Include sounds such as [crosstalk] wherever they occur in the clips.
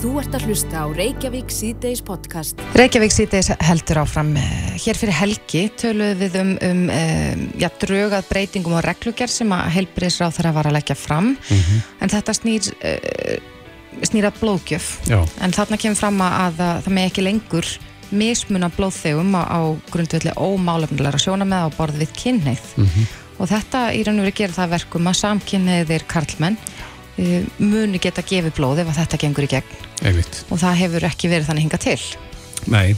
Þú ert að hlusta á Reykjavík C-Days podcast. Reykjavík C-Days heldur áfram. Eh, hér fyrir helgi töluðum við um, um eh, já, drögað breytingum og reglugjær sem að helbriðsráð þarf að vara að leggja fram. Mm -hmm. En þetta snýr, uh, snýr að blóðgjöf. Já. En þarna kemur fram að, að það með ekki lengur mismuna blóðþegum á, á grundvelli ómálefnilega sjóna með á borð við kynneið. Mm -hmm. Og þetta í raun og verið gerir það verkum að samkynneið er karlmenn uh, muni geta gefið blóð ef þetta gengur í gegn. Einmitt. Og það hefur ekki verið þannig hinga til. Nei,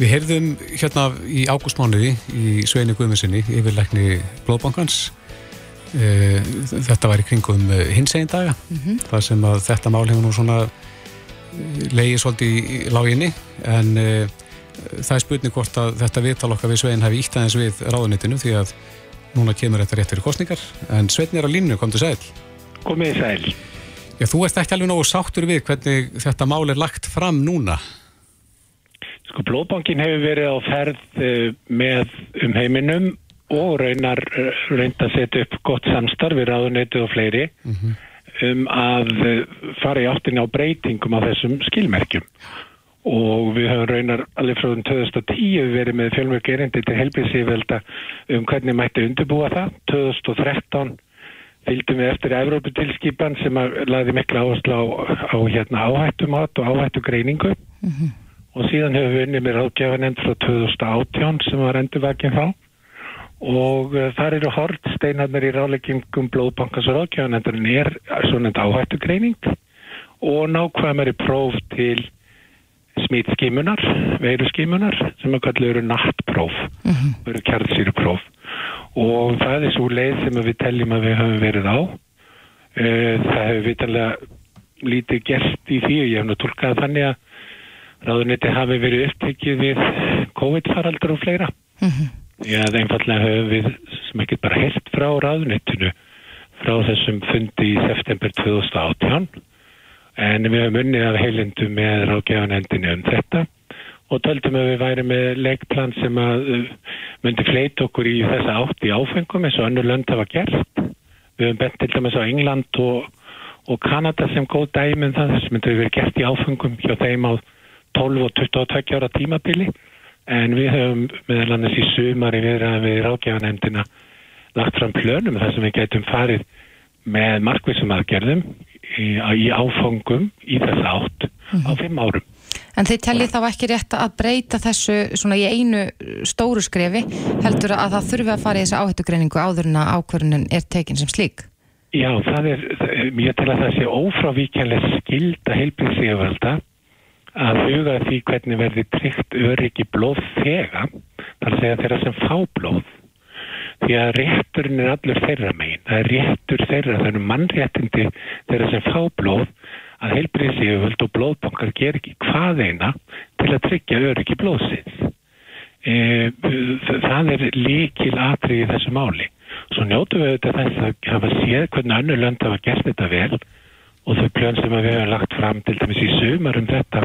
við heyrðum hérna í ágústmánuði í Sveinu Guðmessinni yfirleikni Blóðbankans uh, þetta var í kringum hins einn daga mm -hmm. þar sem að þetta mál hefur nú svona leiði svolítið í láginni en það er spurning hvort að þetta viðtal okkar við Svein hefði ítt aðeins við ráðunitinu því að núna kemur þetta rétt fyrir kostningar en Svein er á línu, kom til sæl Komið í sæl. Já, þú ert ekki alveg nógu sáttur við hvernig þetta mál er lagt fram núna. Sko, Blóðbankin hefur verið á ferð uh, með um heiminum og reynar uh, reynd að setja upp gott samstarf við ráðunitu og fleiri mm -hmm um að fara í áttin á breytingum á þessum skilmerkjum. Og við höfum raunar alveg frá 2010 verið með fjölmörk erindi til helbilsífvelda um hvernig mætti undirbúa það. 2013 fylgdum við eftir Evróputilskipan sem laði mikla áherslu á, á hérna, áhættumat og áhættugreiningu. Mm -hmm. og síðan hefur við unnið með ráðgjafanend frá 2018 sem var endurvakinn þá. Og uh, þar eru hortsteinarnir í ráleggingum blóðbankans og ráðgjöðanendurinn er svona áhættugreining og nákvæmari próf til smítskimunar, veiruskimunar sem að kallu eru nattpróf. Mm -hmm. eru kjartsýrupróf og það er svo leið sem við telljum að við höfum verið á. Uh, það hefur vitanlega lítið gert í því og ég hef nú tólkað þannig að ráðuniti hafi verið upptekið við COVID-faraldur og fleira. Mm -hmm. Já, það einfallega höfum við sem ekki bara heilt frá ráðunittinu frá þessum fundi í september 2018 en við höfum unnið af heilindu með ráðgjafanendinu um þetta og töldum að við væri með leikplan sem að uh, myndi fleit okkur í þessa átt í áfengum eins og annur lönd hafa gert. Við höfum bent til dæmis á England og, og Kanada sem góð dæminn um það sem myndi verið gert í áfengum hjá þeim á 12 og 22 ára tímabili en við höfum meðal annars í sumari viðraðan við rákjafanemdina lagt fram plönum þar sem við getum farið með markvísum aðgerðum í, í áfangum í þess átt mm -hmm. á mhm. fimm árum. En þið tellið þá ekki rétt að breyta þessu svona í einu stóru skrefi heldur að það þurfi að fara í þessu áhættugreiningu áður en að ákvörðunin er tekin sem slík? Já, það er, ég tel að það sé ófrávíkjanlega skild að heilbíð sig að velta að huga því hvernig verði tryggt öryggi blóð þega þar segja þeirra sem fá blóð því að rétturinn er allur þeirra megin það er réttur þeirra, það eru mannréttindi þeirra sem fá blóð að heilbriðsíðuvöld og blóðbankar ger ekki hvað eina til að tryggja öryggi blóðsins e, það er líkil atrið í þessu máli svo njótu við þetta þess að hafa séð hvernig annu lönd hafa gert þetta vel og þau plön sem við hefum lagt fram til dæmis í sumar um þetta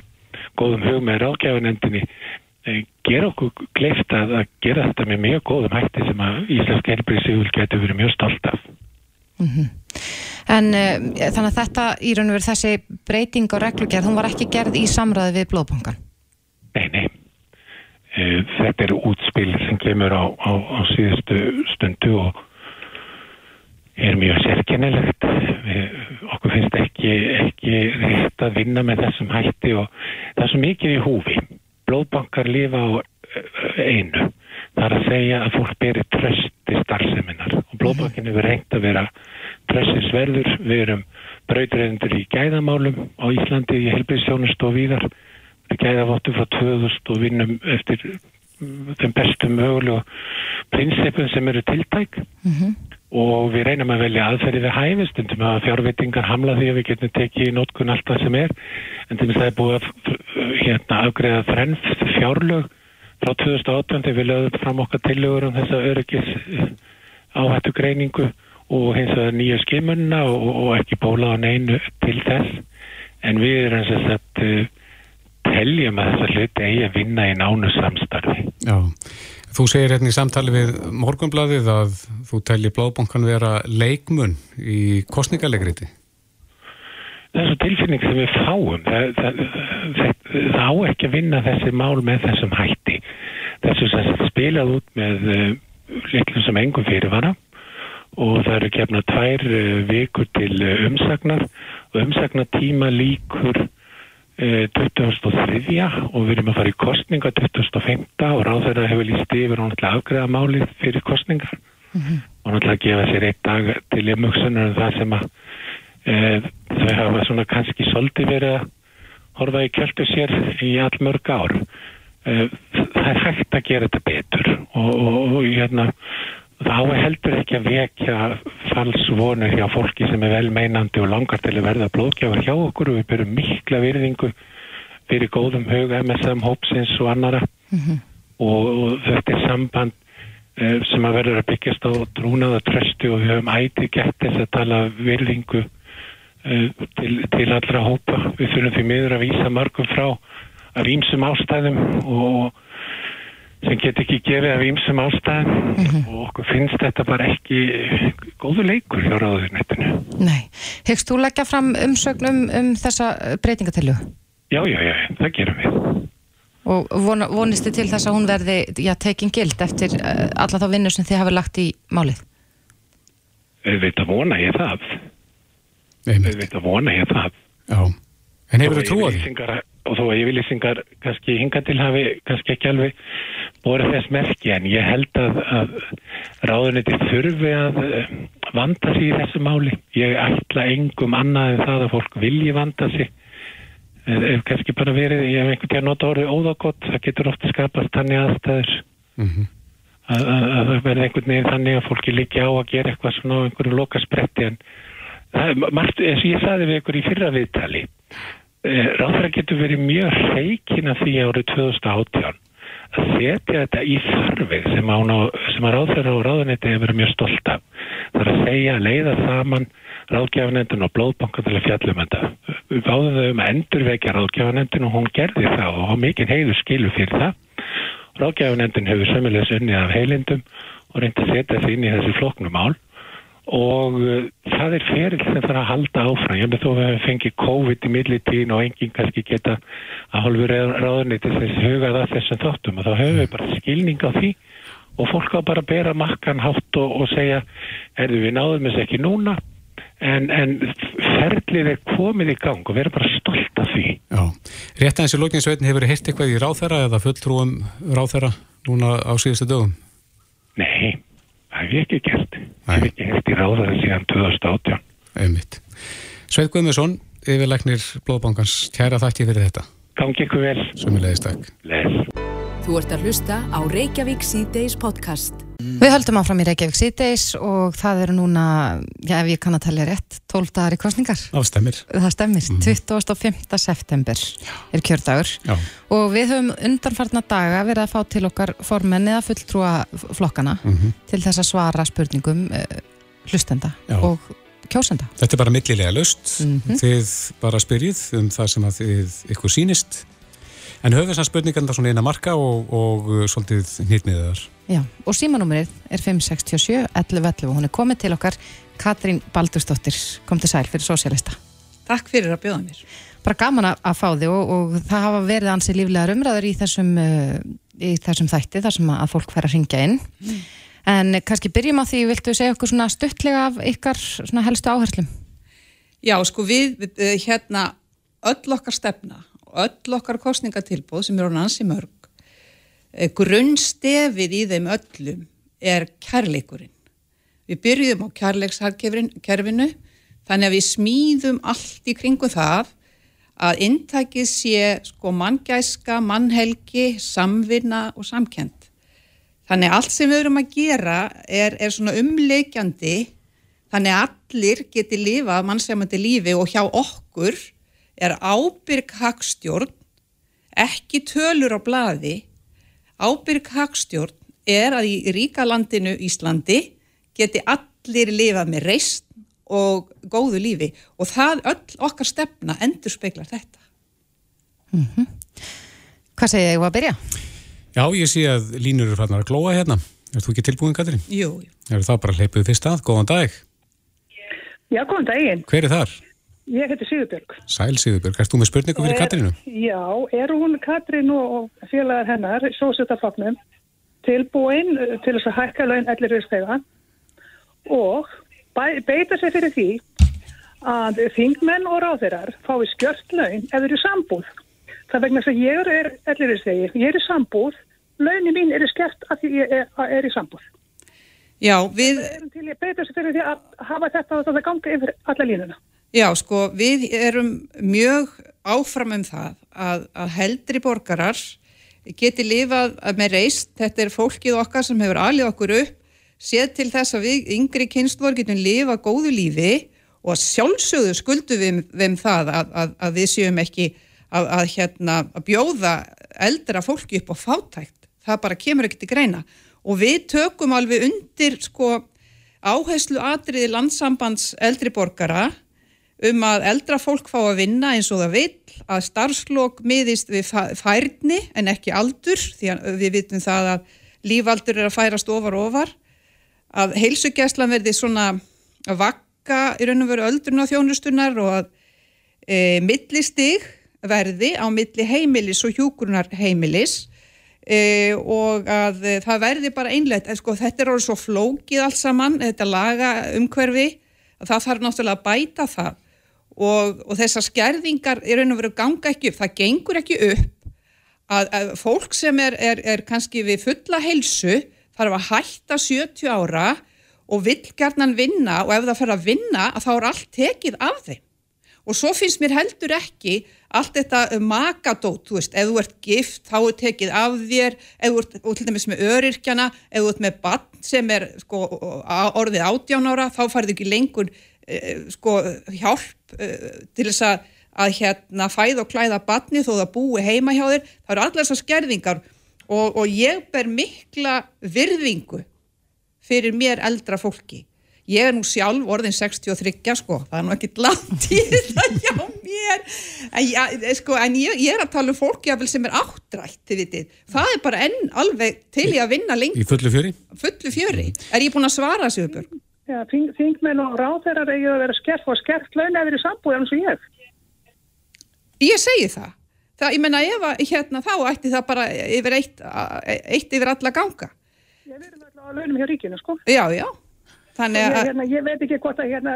góðum hug með ráðgjafanendinni eh, gera okkur kleift að gera þetta með mjög góðum hætti sem að Íslensk helbriðsíðul getur verið mjög stolt af. Mm -hmm. En uh, þannig að þetta í raun og veru þessi breyting á reglugjörð, hún var ekki gerð í samræði við blóðbankan? Nei, nei. Uh, þetta eru útspil sem kemur á, á, á síðustu stundu og er mjög sérkennilegt. Okkur finnst ekki, ekki rétt að vinna með þessum hætti og það er svo mikið í húfi. Blóðbankar lifa á eh, einu. Það er að segja að fólk beri tröst í starfseminar og blóðbankin hefur reynt að vera tröstinsverður við erum brautriðendur í gæðamálum á Íslandi í helbriðsjónust og víðar. Við gæðavottum frá 2000 og vinnum eftir þeim bestu mögulega prinsipum sem eru tiltæk. Mm -hmm og við reynum að velja aðferði við hæfi. Stundum að fjárvitingar hamla því að við getum tekið í nótkun alltaf sem er. En til og með það er búið að hérna, afgreða þrenn fjárlög frá 2018 þegar við lögum fram okkar tillögur um þessa öryggis áhættu greiningu og hins vegar nýja skimunna og, og ekki bóla á neinu til þess. En við erum þess að uh, teljum að þessa hluti eigi að vinna í nánu samstarfi. Já. Þú segir hérna í samtali við Morgunbladið að þú telli Blóðbankan vera leikmun í kostningalegriði. þessu tilfinning sem við fáum. Það, það, það, það á ekki að vinna þessi mál með þessum hætti. Þessu sem spilað út með uh, litlum sem engum fyrirvara og það eru gefna tvær uh, vikur til uh, umsagnar. Og umsagnatíma líkur 2003 og við erum að fara í kostninga 2005 og ráð þeirra hefur líst yfir og náttúrulega afgreða málið fyrir kostningar mm -hmm. og náttúrulega gefa sér eitt dag til umhugsunar um það sem að e, þau hafa svona kannski svolítið verið að horfa í kjöldu sér í all mörg ár e, það er hægt að gera þetta betur. Og, og, og hérna þá heldur ekki að vekja falsvonur hjá fólki sem er velmeinandi og langar til að verða blóðgjafar hjá okkur. Og við byrjum mikla virðingu fyrir góðum hug MSM hópsins og annara mm -hmm. og, og þetta er samband eh, sem að verður að byggjast á trúnaða tröstu og við höfum æti gett þess að tala virðingu eh, til, til allra hópa. Við þurfum því miður að vísa mörgum frá af ímsum ástæðum og sem get ekki gefið af ímsum ástæðum mm -hmm. og okkur finnst þetta bara ekki góðu leikur hjá ráðurnettinu. Nei. Hegst þú leggja fram umsögnum um þessa breytingatillu? Já, já, já, það gerum við. Og von, vonist þið til þess að hún verði já, tekin gild eftir uh, alla þá vinnu sem þið hafi lagt í málið? Við veit að vona ég það. Við veit að vona ég það. Já. En hefur þú trúið? Og þó að yfirlýsingar kannski hinga til hafi kannski ekki alveg voru þess merki en ég held að, að ráðuniti þurfi að eh, vanda sig í þessu máli. Ég ætla engum annað en það að fólk vilji vanda sig. Ef kannski bara verið, ég hef einhvern tíðan nota orðið óðagott, það getur ofta skapast þannig aðstæður. Mm -hmm. að, að, að það verði einhvern veginn þannig að fólki líki á að gera eitthvað svona á einhverju loka spretti en það er margt, eins og ég saði við ykkur í fyrra viðtali, eh, ráðra getur verið mjög reikina því árið 2018 að setja þetta í þarfið sem, sem að ráðferða og ráðanetti hefur verið mjög stolt af. Það er að segja að leiða saman ráðgjafanendin og blóðbanka til að fjallum þetta. Við báðum þau um að endurvekja ráðgjafanendin og hún gerði það og mikið heiður skilu fyrir það. Ráðgjafanendin hefur sömulegs unnið af heilindum og reyndi að setja þessi inn í þessi floknum ál og uh, það er ferill sem þarf að halda áfram ég með þó að við fengið COVID í millitíðin og enginn kannski geta að hálfur ráðunni til þess hugað að þessum þáttum og þá höfum við bara skilning á því og fólk á bara að bera makkan hátt og, og segja erðu við náðum þess ekki núna en, en ferlið er komið í gang og við erum bara stolt af því Já, rétt aðeins í lókinsveitin hefur heilt eitthvað í ráþæra eða fulltrúum ráþæra núna á síðustu dögum? Nei Það hef ég ekki gert. Það hef ekki hefst í ráðaði síðan 2018. Einmitt. Sveit Guðmusson, yfirleiknir Blóðbankans, kæra þakki fyrir þetta. Gangi ykkur vel. Sumulegist takk. Les. Þú ert að hlusta á Reykjavík C-Days podcast. Við höldum áfram í Reykjavík C-Days og það eru núna, já ef ég kann að talja rétt, 12 dagar í kostningar. Það stemmir. Það stemmir, mm. 25. september já. er kjördagur já. og við höfum undanfarnar daga verið að fá til okkar formenn eða fulltrúa flokkana mm -hmm. til þess að svara spurningum uh, hlustenda já. og kjósenda. Þetta er bara millilega löst, mm -hmm. þið bara spyrjið um það sem að þið ykkur sínist En höfum þessar spurningar svona eina marka og, og uh, svolítið nýttmiðar. Já, og símanúmerið er 567 1111 og hún er komið til okkar Katrín Baldurstóttir, kom til sæl fyrir Sósialista. Takk fyrir að bjóða mér. Bara gaman að fá þig og, og það hafa verið ansið líflegar umræður í þessum, uh, í þessum þætti þar sem að fólk fær að ringja inn. Mm. En kannski byrjum á því, viltu segja okkur svona stuttlega af ykkar helstu áherslum? Já, sko við, við uh, hérna öll okkar stefna öll okkar kostningatilbóð sem er á nansi mörg eh, grunnstefið í þeim öllum er kærleikurinn við byrjum á kærleiksharkerfinu þannig að við smíðum allt í kringu það að intakið sé sko manngæska, mannhelgi, samvinna og samkend. Þannig að allt sem við erum að gera er, er svona umleikjandi þannig að allir geti lifað mannsemandi lífi og hjá okkur er ábyrg hagstjórn, ekki tölur á bladi, ábyrg hagstjórn er að í ríka landinu Íslandi geti allir lifað með reist og góðu lífi og það öll okkar stefna endur speiklar þetta. Mm -hmm. Hvað segir ég að byrja? Já, ég sé að línur eru fannar að glóa hérna. Er þú ekki tilbúin, Katrín? Jú, jú. Er það bara hleypuð fyrst að? Góðan dag. Já, góðan daginn. Hver er þar? Ég heiti Sigurbjörg. Sæl Sigurbjörg, erst þú með spurningu fyrir Er- Katrínu? Já, er hún Katrín og félagar hennar, sósutafloknum, tilbúin uh, til þess að hækka laun allir viðstega og bæ, beita sér fyrir því að þingmenn og ráðherrar fái skjört laun ef þeir eru sambúð. Það er vegna þess að ég er allir viðstegi, ég er í sambúð, launin mín eru skjört af því ég er, er í sambúð. Já, við, Við erum til að beita sér fyrir því að hafa þetta og það ganga yfir alla línuna. Já, sko, við erum mjög áfram um það að, að heldri borgarar geti lifað með reist. Þetta er fólkið okkar sem hefur alið okkur upp, séð til þess að við yngri kynstlur getum lifað góðu lífi og sjálfsögðu skuldum við, við um það að, að, að við séum ekki að, hérna, bjóða eldra fólki upp á fátækt. Það bara kemur ekki til greina. Og við tökum alveg undir sko, áherslu atriði landsambands eldri borgara um að eldra fólk fá að vinna eins og það vill, að starfslokk miðist við færni en ekki aldur, því að við vitum það að lífaldur er að færast ofar ofar, að heilsugjæslan verði svona að vakka í raun og veru öldrun á þjónustunar og að e, millistig verði á milli heimilis og hjúkurunar heimilis e, og að e, það verði bara einlegt, sko þetta er orðið svo flókið allt saman, þetta laga umhverfi, að það þarf náttúrulega að bæta það og, og þessar skerðingar í raun og veru ganga ekki upp, það gengur ekki upp að, að fólk sem er, er, er kannski við fulla heilsu þarf að hætta 70 ára og vill gerðnan vinna og ef það fer að vinna að þá er allt tekið af þeim. Og svo finnst mér heldur ekki allt þetta makadót, þú veist, ef þú ert gift þá er tekið af þér ef þú ert og til dæmis með öryrkjana ef þú ert með bann sem er sko, orðið átján ára þá farið ekki lengur eh, sko, hjálp eh, til þess að, að hérna, fæða og klæða banni þó það búi heima hjá þér það eru allar þessar skerðingar og, og ég ber mikla virðingu fyrir mér eldra fólki. Ég er nú sjálf orðin 63 sko, það er nú ekki langt í þetta hjá mér, en, ja, sko, en ég, ég er að tala um fólki sem er áttrætt, vitið. Það er bara enn alveg til í að vinna lengi, Í fullu fjöri? fullu fjöri. Er ég búin að svara Sigurbjörg? Já, þing, þingmenn og ráðherrar eigi að vera skert og skert laun eru í sambúð eins og ég. Ég segi það. Það, ég menna, ef að, hérna, þá ætti það bara yfir eitt, eitt yfir alla ganga. Ég verðum alltaf á launum hjá ríkinu, sko. Já, já. Þannig Ég, að, hérna, ég veit ekki hvort að hérna,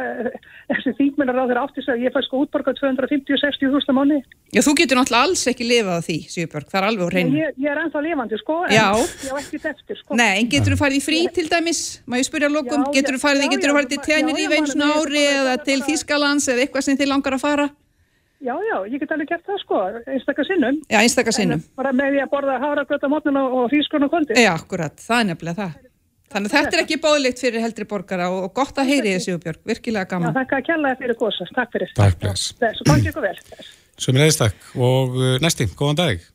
þessi þingmenn og ráðherrar átti þess að ég fæ sko útborgað 250-60 þúsla mánu. já, þú getur náttúrulega alls ekki lifað á því, Sigurbjörg, það er alveg úr hreinu. Ég, ég er ennþá lifandi, sko, en Já. ég á ekkert eftir, sko. Nei, en getur þú farið í frí til dæmis? Má ég spyrja lokum, getur þú farið, já, getur þú farið til já, tjænir í veins maður- ári eða til Þískalands eða eitthvað sem þið langar að fara? Já, já, ég get alveg gert það, sko, einstakar sinnum. Já, einstakar sinnum. En Bara með því að borða háragröta mótnuna og hrískurna kvöldi. Já, akkurat, það er nefnilega það. Þannig að þetta er ekki bóðlegt fyrir heldri borgara og, gott að heyri þessi Björg, virkilega Já, gaman. þakka að kella fyrir góðsast, takk fyrir. Takk, bless. Þess, og gangi ykkur vel. Þess. Sem er takk. Og uh, næsti, góðan dag.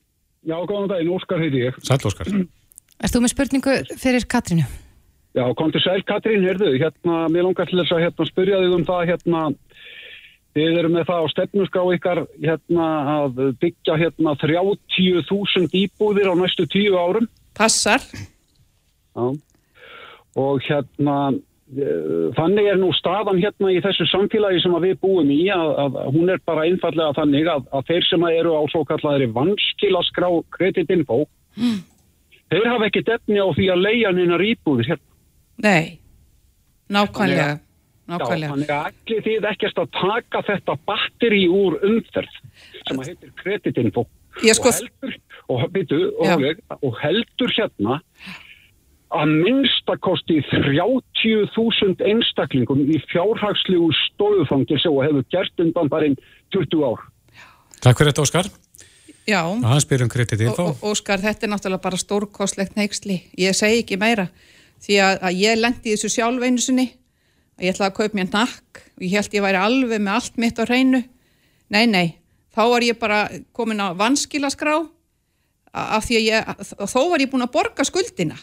Já, góðan daginn, Óskar heiti ég. Sæll Óskar. [clears throat] Erst þú með spurningu fyrir Katrínu? Já, kom til sæl Katrín, heyrðu, hérna, mér langar til þess að hérna, spyrja þig um það, hérna, þið eru með það á stefnusgrá ykkar, hérna, að byggja, hérna, 30.000 íbúðir á næstu tíu árum. Passar. Já. Og hérna, eh, þannig er nú staðan hérna í þessu samfélagi sem við búum í að, að hún er bara einfallega þannig að, að þeir sem eru á svo kallari vanskilaskrá kreditinfo, þeir hafa ekki defni á því að leia neina íbúðir hérna. Nei, nákvæmlega. Já, Nákvæmlega. þannig að allir þið ekkert að taka þetta batteri úr umferð sem að heitir kreditinfo Ég sko, og heldur, og, byrju, Já. og, og heldur hérna að minnstakosti 30.000 einstaklingum í fjárhagslegu stóðufangir sem hefur gert undan barinn 20 ár. Takk fyrir þetta Óskar. já. Og hann spyr um kreditinfo. Og, og, Óskar, þetta er náttúrulega bara stórkostlegt neyksli. Ég segi ekki meira. Því að, að ég lendi í þessu sjálf einu sinni. Að ég ætlaði að kaupa mér nakk. Og ég held ég væri alveg með allt mitt á hreinu. Nei, nei. Þá var ég bara komin á vanskilaskrá. Af því að ég, þó var ég búin að borga skuldina.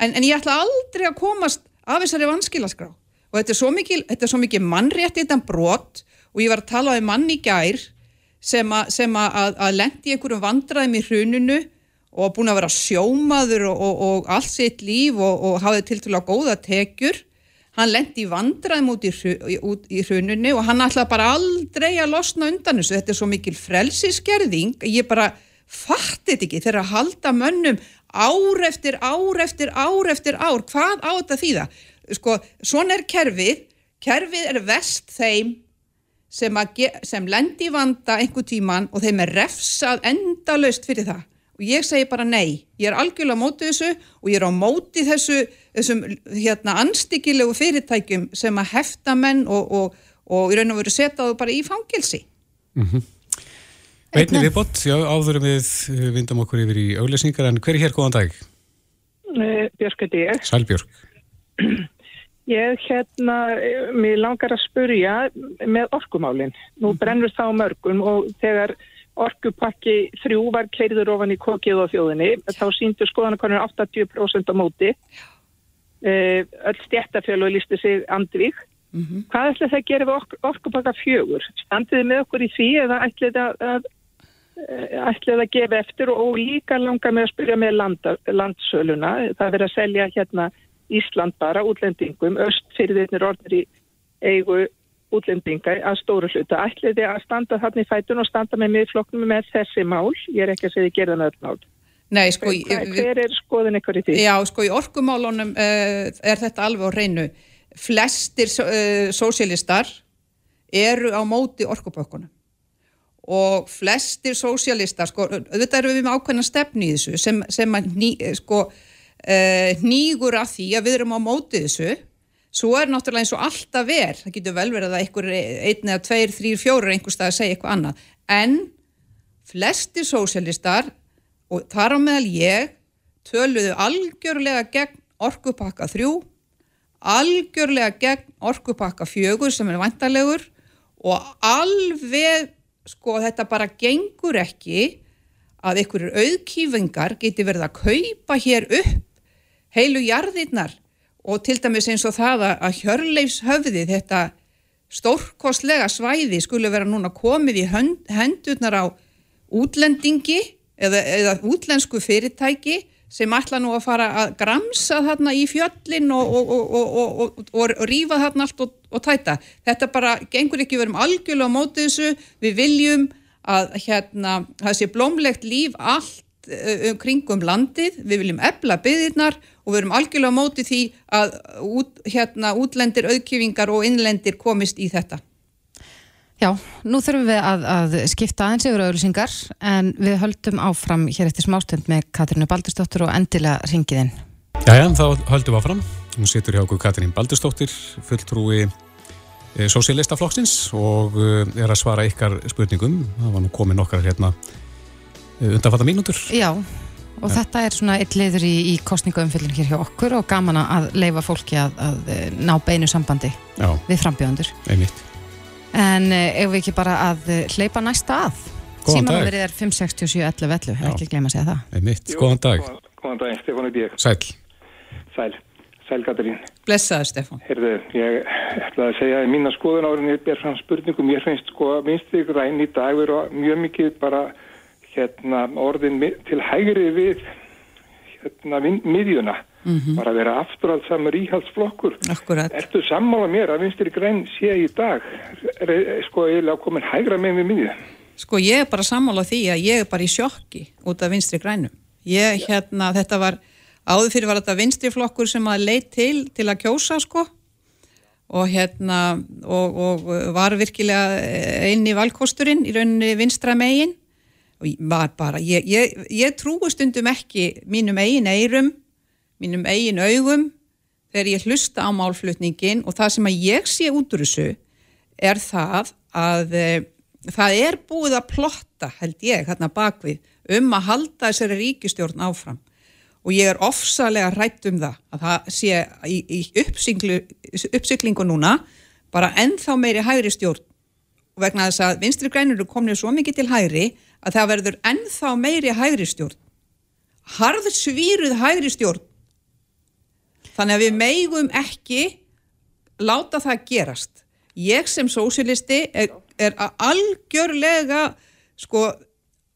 En, en ég ætla aldrei að komast af þessari vanskilaskrá. Og þetta er svo mikið, mikið mannrétt þetta brot og ég var að tala um mann í gær sem, a, sem a, að, að lendi í einhverjum vandræðum í hruninu og búin að vera sjómaður og, og, og allt sitt líf og, og hafði til til að góða tekjur. hann lendi í vandraðum út í, út í hrununni og hann ætlaði bara aldrei að losna undan þessu, þetta er svo mikil frelsiskerðing, ég bara fatti þetta ekki þegar að halda mönnum ár eftir ár eftir ár eftir ár, hvað á þetta þýða? Sko, svona er kerfið. Kerfið er vest þeim sem, sem lendi vanda einhver tíman og þeim er refsað endalaust fyrir það. Og ég segi bara nei, ég er algjörlega á móti þessu og ég er á móti þessu þessum hérna anstíkilegu fyrirtækjum sem að hefta menn og, og, og í raun og veru setja þú bara í fangilsi Einni viðbót, já, áðurum við uh, vindum okkur yfir í auglýsingar, en hver er hér góðan dag? Eh, Björk heiti ég. Sælbjörg. [clears throat] Ég hérna, eh, mér langar að spurja með orkumálinn. Nú brennur það á mörgum og þegar orkupakki þrjú var keiriður ofan í kokið á þjóðinni, þá síndu skoðanakonur 80% á móti. Eh, Öll stjættafjölu lísti sig andvík. Hvað ætla það að gera við ork orkupakka fjögur? Standiði með okkur í því eða ætlið það að eh, ætlið að gefa eftir og líka langar með að spyrja með landa, landsöluna. Það er verið að selja hérna Ísland bara útlendingum, öst fyrir þeirnir orðir í eigu útlendinga að stóru hluta. Ætlið þið að standa þarna í fætun og standa með miðflokknum með þessi mál? Ég er ekki að segja þið gerða með öll mál. Nei, sko, Hver, hver er skoðin ykkur í því? Já, sko í orkumálunum uh, er þetta alveg á hreinu. Flestir uh, sósialistar eru á móti orkupökkunum og flestir sósialistar, sko, auðvitað eru við með ákveðna stefni í þessu sem, sem að ný, eh, sko, uh, nýgur að því að við erum á móti þessu. Svo er náttúrulega eins og alltaf ver það getur vel verið að einhver einn eða tveir, þrýr, fjórir einhver stað að segja eitthvað annað. En flestir sósialistar og þar á meðal ég töluðu algjörlega gegn orkupakka þrjú, algjörlega gegn orkupakka fjögur sem er vantalegur og alveg sko þetta bara gengur ekki að einhverjur auðkýfingar geti verið að kaupa hér upp heilu jarðirnar og til dæmis eins og það að- að hjörleifs höfði þetta stórkostlega svæði skulle vera núna komið í hönd, hendurnar á útlendingi eða, eða útlensku fyrirtæki sem ætla nú að fara að gramsa þarna í fjöllin og, og, og, og, rífa þarna allt og, tæta. Þetta bara gengur ekki, við erum algjörlega á móti þessu, við viljum að hérna, það sé blómlegt líf allt uh, um kringum landið, við viljum ebla byggðirnar og við erum algjörlega á móti því að út, hérna, útlendir auðkjöfingar og innlendir komist í þetta. Já, nú þurfum við að, að skipta aðeins yfir auðlýsingar en við höldum áfram hér eftir smástund með Katrínu Baldursdóttur og endilega ringiðinn. Jæja, þá höldum við áfram. Hún situr hjá okkur Katrín Baldursdóttir, fulltrúi e, Sósialistaflokksins og e, er að svara ykkar spurningum. Það var nú komin okkar hérna e, undanfatta mínútur. Já, og þetta er svona eitt liður í, í kostningaumfyllin hér hjá okkur og gaman að leifa fólki að, að eh, ná beinu sambandi Já, við frambjöðundur. einmitt. En eh, ef við ekki bara að eh, hleypa næsta að? Góðan dag. Símanúmerið er 56711, Já. ekki gleyma að segja það. Einmitt. Góðan dag. Góðan, dag, Stefán Udík. Sæl. Sæl. Sæl, Katarín. Blessaður, Stefán. Herðu, ég ætlaði að segja að mína skoðun árinni ég ber fram spurningum. Ég finnst sko að vinstri græn í dag vera mjög mikið bara hérna orðin til hægri við hérna vin- miðjuna. Bara að vera afturhaldsamur íhaldsflokkur. Akkurat. Ertu sammála mér að vinstri græn sé í dag re- sko eiginlega komin hægra með við miðju? Sko ég er bara sammála því að ég er bara í sjokki út af vinstri grænum. Ég hérna, þetta var, áður fyrir var þetta vinstri flokkur sem að leit til til að kjósa sko og hérna og, og var virkilega eini valkosturinn í rauninni vinstra megin og var bara, ég, ég, ég trúi stundum ekki mínum eigin eirum, mínum eigin augum þegar ég hlusta á málflutningin og það sem að ég sé út úr þessu er það að e, það er búið að plotta, held ég, hérna bakvið um að halda þessari ríkistjórn áfram. Og ég er ofsalega hrætt um það að það sé í, í uppsyklingu núna bara ennþá meiri hægri stjórn. Og vegna þess að vinstri grænur eru komnið svo mikið til hægri að það verður ennþá meiri hægri stjórn. Harðsvíruð hægri stjórn þannig að við meigum ekki láta það gerast. Ég sem sósilisti er, er algjörlega sko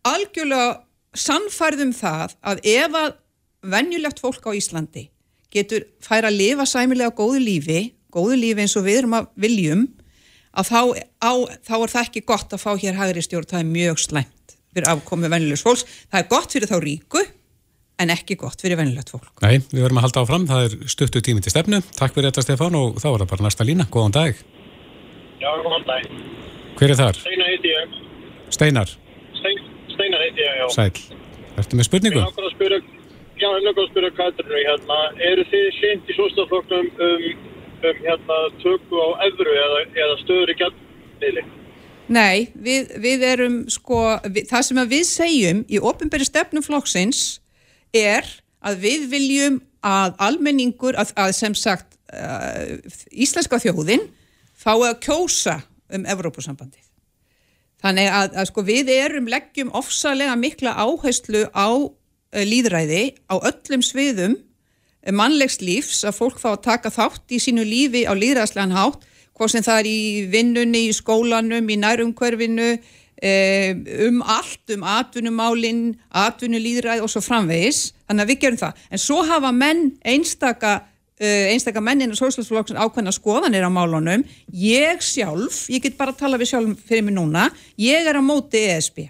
algjörlega sannfærðum það að ef að venjulegt fólk á Íslandi getur fær að lifa sæmilega góðu lífi góðu lífi eins og við erum að viljum að þá, á, þá er það ekki gott að fá hér hægri stjórn, það er mjög slæmt fyrir afkomi venjulegs fólks, það er gott fyrir þá ríku en ekki gott fyrir venjulegt fólk. Nei, við verðum að halda áfram, það er stuttu tími til stefnu. Takk fyrir þetta Stefán og þá er það bara næsta lína. Góðan dag. Já, góðan dag. Hver er þar? Steinar heiti ég. Steinar. Stein, Steinar heiti ég, já. Sæl. Ertu með spurningu? Ég að spyrja, já, ég langar að spyrja Katrinu hérna. Eru þið sent í sóstaflokknum um, um hérna tökku á öðru eða, eða stöður í gætmiðli? Nei, við, við erum sko, við, það sem við segjum í ofinberi stefnum flokksins er að við viljum að almenningur, að, að sem sagt uh, íslenska þjóðin fái að kjósa um Evrópusambandið. Þannig að, að sko við erum leggjum ofsalega mikla áherslu á uh, líðræði á öllum sviðum uh, mannlegs lífs að fólk fá að taka þátt í sínu lífi á líðræðslegan hátt, hvað sem það er í vinnunni, í skólanum, í nærumhverfinu, um allt, um atvinnumálinn, atvinnulýðræð og svo framvegis, þannig að við gerum það. En svo hafa menn einstaka, uh, einstaka mennin og sóslæsflokksinn ákveðna skoðanir á málunum. Ég sjálf, ég get bara að tala við sjálf fyrir mig núna, ég er á móti ESB.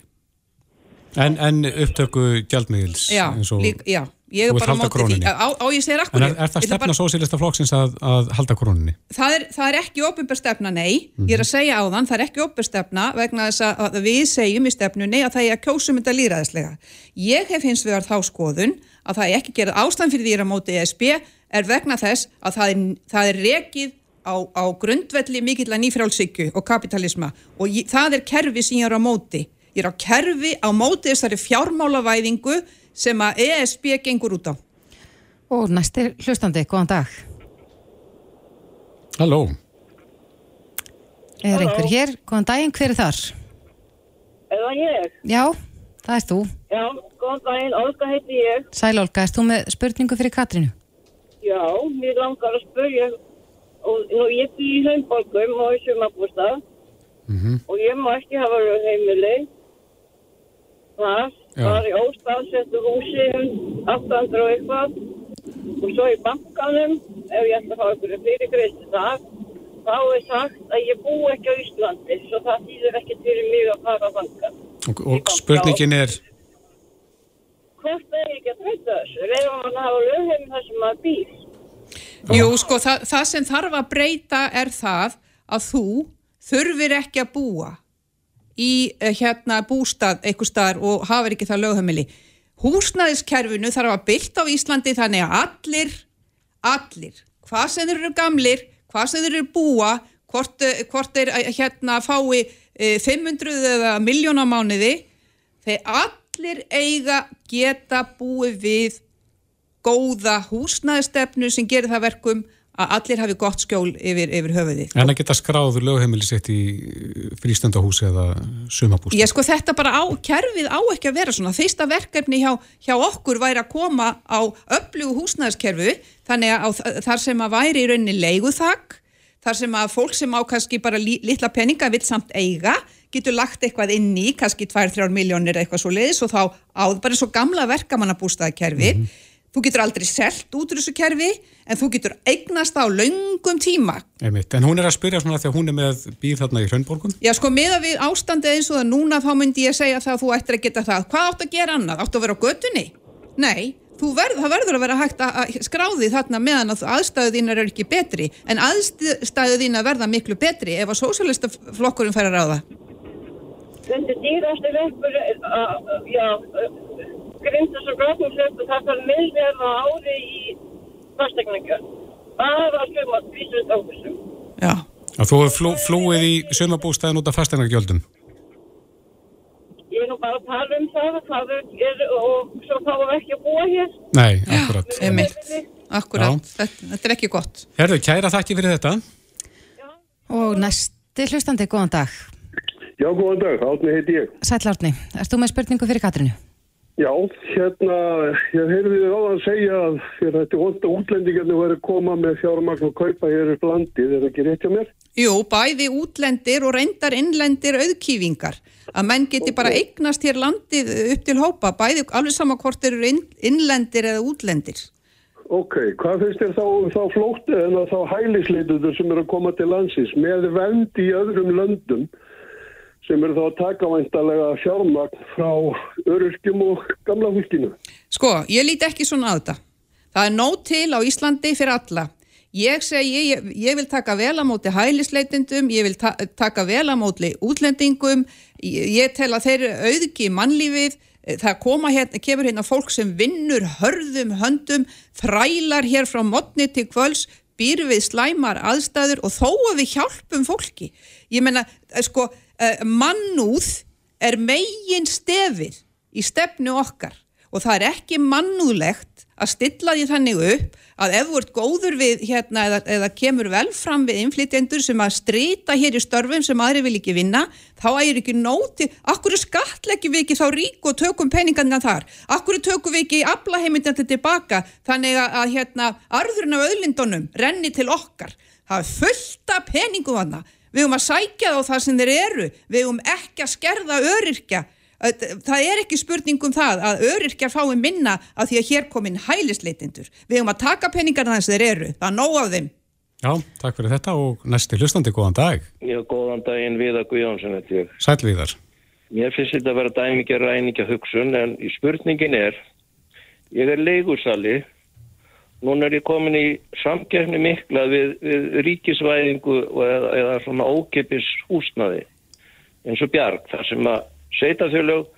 En, en upptöku gjaldmiðils? Já, og... lík, já. Ég er bara á móti því, á, á ég segir akkur er, er það stefna bara... sósílista flokksins að, að halda króninni? Það er, það er ekki óbyrgur stefna, nei. Mm -hmm. ég er að segja á þann, það er ekki óbyrgur stefna vegna þess að við segjum í stefnunni að það er að kjósum þetta líraðislega Ég hef hins vegar þá skoðun að það er ekki gerað ástand fyrir því að móti ESB er vegna þess að það er, það er rekið á, á grundvelli mikill að nýfrálsíku og kapitalisma og ég, það er kerfi sem ég er á móti. Ég er á kerfi á móti þessari fjármálavæðingu sem að ESB gengur út á. Og næstir hlustandi, góðan dag. Halló. Er einhver hér? Góðan daginn, hver er þar? Er það ég? Já, það er þú. Já, góðan daginn, Olga heiti ég. Sæl Olga, erst þú með spurningu fyrir Katrinu? Já, mér langar að spurja og nú, ég bý í heimborgum og í sumabústað mm -hmm. og ég má ekki hafa heimili það var í óstafsettu húsi 800 og eitthvað. Og svo í bankanum ef ég ætti að fá einhverju fyrirgreist það þá er sagt að ég bú ekki á Íslandi svo það þýðir ekki til mig að fara að banka og, og spurningin er hvort er ég ekki að treyta þessu? Reyðum að hafa lögheim þar sem maður býr? Jú sko það, það sem þarf að breyta er það að þú þurfir ekki að búa í uh, hérna bústað eitthvað staðar og hafa ekki það lögheimili. Húsnæðiskerfinu þarf að bylta á Íslandi þannig að allir, allir, hvað sem þeir eru gamlir, hvað sem þeir eru búa, hvort, uh, hvort þeir uh, hérna fái 500 eða miljónamániði, þeir allir eiga geta búið við góða húsnæðistefnu sem gerir það verkum að allir hafi gott skjól yfir, yfir höfuðið. En að geta skráður lögheimili sitt í frístandahúsi eða sumabústi? Ég sko þetta bara á, kerfið á ekki að vera svona. Fyrsta verkefni hjá, hjá okkur væri að koma á öflugu húsnæðiskerfu þannig að þar sem að væri í rauninni leiguþakk, þar sem að fólk sem á kannski bara li, litla peninga vill samt eiga, getur lagt eitthvað inn í, kannski 2-3 miljónir eitthvað svo leiðis og þá áður bara svo gamla verkamannabústaðkerfi mm -hmm Þú getur aldrei selt út úr þessu kerfi en þú getur eignast á laungum tíma. Einmitt. En hún er að spyrja svona þegar hún er með býð þarna í hlönnborgum? Já sko með að við ástandið eins og það núna þá myndi ég segja það að þú ættir að geta það. Hvað átt að gera annað? Átt að vera á götunni? Nei, verð, það verður að vera hægt að skráði þarna meðan að aðstæðu þínar er ekki betri en aðstæðu þínar verða miklu betri ef að sósálistaflokkurinn fær að ráða. Þetta er dýrastu vekkur, já, grindas og það þarf miðverða ári í fastegningja. Bara söma vísust áhersum. Já. Að þú hefur flú, flúið í sömabústæðin út af fastegnargjöldum? Ég er nú bara að tala um það, það er, og svo fáum við ekki að búa hér. Nei, akkurat. Já, einmitt. Akkurat. Þetta, þetta er ekki gott. Herðu, kæra þakki fyrir þetta. Já. Og næsti hlustandi, góðan dag. Já, góðan dag. Átni heiti ég. Sæl Átni. Erst þú með spurningu fyrir Katrinu? Já, hérna, ég heyrði þið á að segja að þetta vonda útlendingarnir verið að koma með fjármagn og kaupa hér upp landið, er það ekki rétt hjá mér? Jú, bæði útlendir og reyndar innlendir auðkýfingar, að menn geti bara eignast hér landið upp til hópa, bæði alveg sama hvort eru innlendir eða útlendir. Ok, hvað finnst þér þá, þá flótti en að þá hælisleituður sem eru að koma til landsins með vend í öðrum löndum sem eru þá að taka væntalega fjármagn frá öryrkjum og gamla fólkinu? Sko, ég líti ekki svona á þetta. Það er nót til á Íslandi fyrir alla. Ég segi, ég, ég vil taka vel á móti hælisleitendum, ég vil ta taka vel á móti útlendingum, ég, ég tel að þeir auðgi mannlífið, það koma hérna, kemur hérna fólk sem vinnur hörðum höndum, þrælar hér frá modni til kvöls, býr við slæmar aðstæður og þó að við hjálpum fólki. Ég menna, sko, mannúð er megin stefið í stefnu okkar og það er ekki mannúðlegt að stilla því þannig upp að ef þú ert góður við hérna eða, eða kemur vel fram við inflytjendur sem að strýta hér í störfum sem aðri vil ekki vinna, þá er ekki nóti, akkur skatleggjum við ekki þá rík og tökum peningarna þar, akkur tökum við ekki aflaheimindandi tilbaka þannig að, að hérna arðurinn af öðlindunum renni til okkar, það er fullta peningum hana, við höfum að sækja þá það sem þeir eru, við höfum ekki að skerða öryrkja það er ekki spurning um það að öryrkjar fái minna að því að hér komin hælisleitindur. Við höfum að taka peningarna þess þeir eru, það er nóg af þeim. Já, takk fyrir þetta og næsti hlustandi, góðan dag. Já, góðan daginn Viðar Guðjónsson, þetta ég. Sæl Viðar. Mér finnst þetta að vera dæmikið ræningja hugsun en spurningin er, ég er leigursali, núna er ég komin í samgefni mikla við, við ríkisvæðingu eða, eða svona ókipis húsnaði eins og bjarg, þar sem að sveitafjölög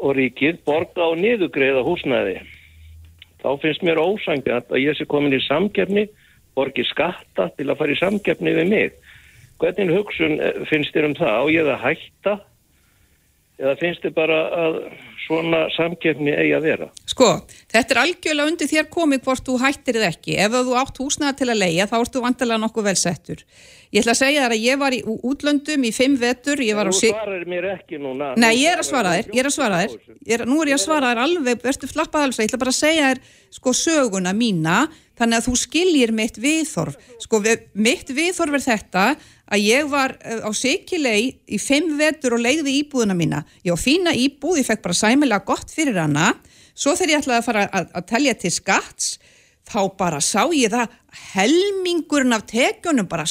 og ríkið borga á niðugreiða húsnæði. Þá finnst mér ósangjart að ég sé komin í samgefni, borgi skatta til að fara í samgefni við mig. Hvernig hugsun eh, finnst þér um það? Á ég að hætta? Eða finnst þér bara að svona samgefni eigi að vera? Sko, þetta er algjörlega undir þér komið hvort þú hættir eða ekki. Ef þú átt húsnæða til að leia þá ertu vantilega nokkuð vel settur. Ég ætla að segja þér að ég var í útlöndum í fimm vetur, ég var á sig... Þú svarar mér ekki núna. Nei, ég er að svara þér, ég er að svara þér. Er, nú er ég að svara þér alveg, verður flappað alveg, ég ætla bara að segja þér sko söguna mína, þannig að þú skiljir mitt viðþorf. Sko mitt viðþorf er þetta að ég var eh, á Sikilei í fimm vetur og leiði íbúðuna mína. Ég á fína íbúð, ég fekk bara sæmilega gott fyrir hana. Svo þegar ég ætlaði að fara að, að telja til skatts, þá bara sá ég það helmingurinn af tekjunum bara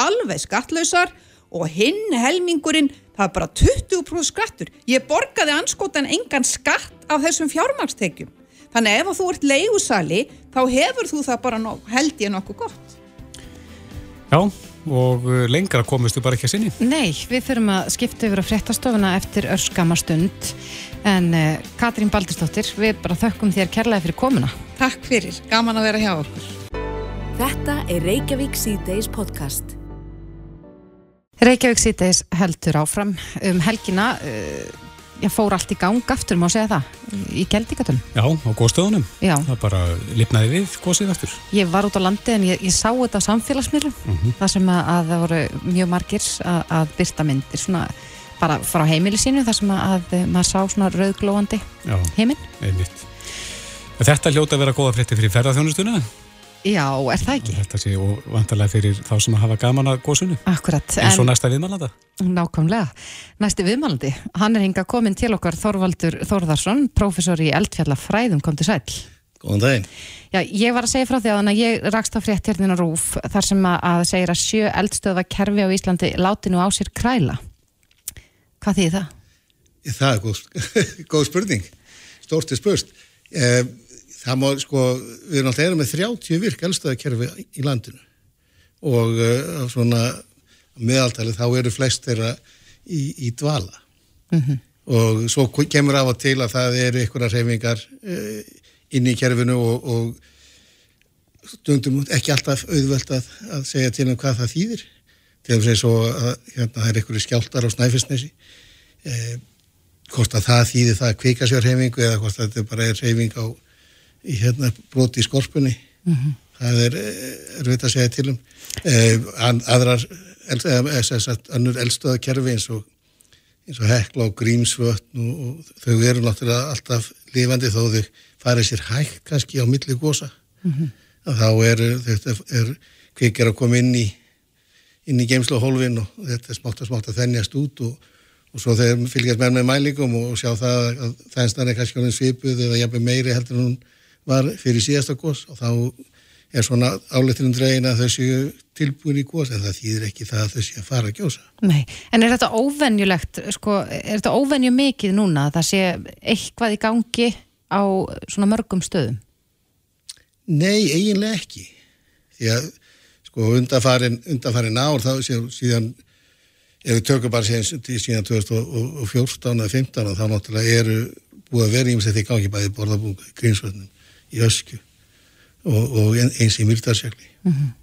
alveg skattlausar og hinn helmingurinn það er bara 20% skattur ég borgaði anskotan engan skatt af þessum fjármagstekjum þannig ef þú ert leigusali þá hefur þú það bara no held ég nokkuð gott. Já og uh, lengra komistu bara ekki að sinni. Nei, við þurfum að skipta yfir að fréttastofuna eftir örskama stund. En uh, Katrín Baldurstóttir við bara þökkum þér kærlega fyrir komuna. Takk fyrir, gaman að vera hjá okkur. Þetta er Reykjavík C-Days podcast. Reykjavík síðdeis heldur áfram. Um helgina uh, ég fór allt í gang aftur, má segja það í Geldingatunum. Já, á góðstöðunum það bara lifnaði við góðsið aftur Ég var út á landi en ég, ég sá þetta á samfélagsmiðlum, mm -hmm. það sem að, að það voru mjög margir að, að byrta myndir svona bara frá heimili sínu þar sem að, að maður sá svona rauglóandi heiminn. Þetta hljóta að vera góða frétti fyrir ferðarþjónustuna Já, er það ekki? Þetta sé og vantarlega fyrir þá sem hafa gaman að góðsunni. Akkurat. En svo næsta viðmælanda. Nákvæmlega. Næsti viðmælandi. Hann er hinga komin til okkar Þorvaldur Þorðarsson, professor í eldfjallafræðum, kom til sæl. Góðan daginn. Já, ég var að segja frá því að ég rakst á frétt hérna rúf þar sem að segja að sjö eldstöða kerfi á Íslandi láti nú á sér kræla. Hvað þýð það? Það er góð, [laughs] góð spurning. Stórtið spurst. Eh, það má sko, við erum alltaf erum með 30 virk elstæðakerfi í landinu. Og uh, svona meðaltali þá eru flest þeirra í, í dvala. Mm -hmm. og svo kemur af og til að það eru einhverja reyfingar uh, inn í kerfinu og, og stundum ekki alltaf auðvelt að, að segja til um hvað það þýðir. Til að svo að hérna, það er einhverju skjáltar á snæfisnesi eh, hvort að það þýðir það að kvika sér reyfingu eða hvort að þetta bara er reyfing á í hérna broti í skorpunni mm -hmm. það er erfitt að segja til um eh, aðrar annur eldstöða kerfi eins og eins og hekla og grímsvötn og, og þau eru náttúrulega alltaf lifandi þó þau farið sér hægt kannski á milli gósa mm -hmm. þá er þetta er kvikir að koma inn í inn í geimslu og hólfin og þetta er smátt og smátt að þennjast út og, og svo þegar fylgjast með með mælingum og sjá það að það er kannski svipuð eða jafnveg meiri heldur hún var fyrir síðasta gos og þá er svona áleiturinn dregin að þau séu tilbúin í gos en það þýðir ekki það að þau séu að fara að gjósa. Nei, en er þetta óvenjulegt, sko, er þetta óvenju mikið núna að það sé eitthvað í gangi á svona mörgum stöðum? Nei, eiginlega ekki. Því að sko undanfarin, undanfarin ár þá síðan ef við tökum bara síðan, síðan 2014 eða 15 þá náttúrulega eru búið að vera ímest í gangi bæði borðabunga, grínsvöldnum, í ösku og, og eins í myrtarsjökli. Mm -hmm.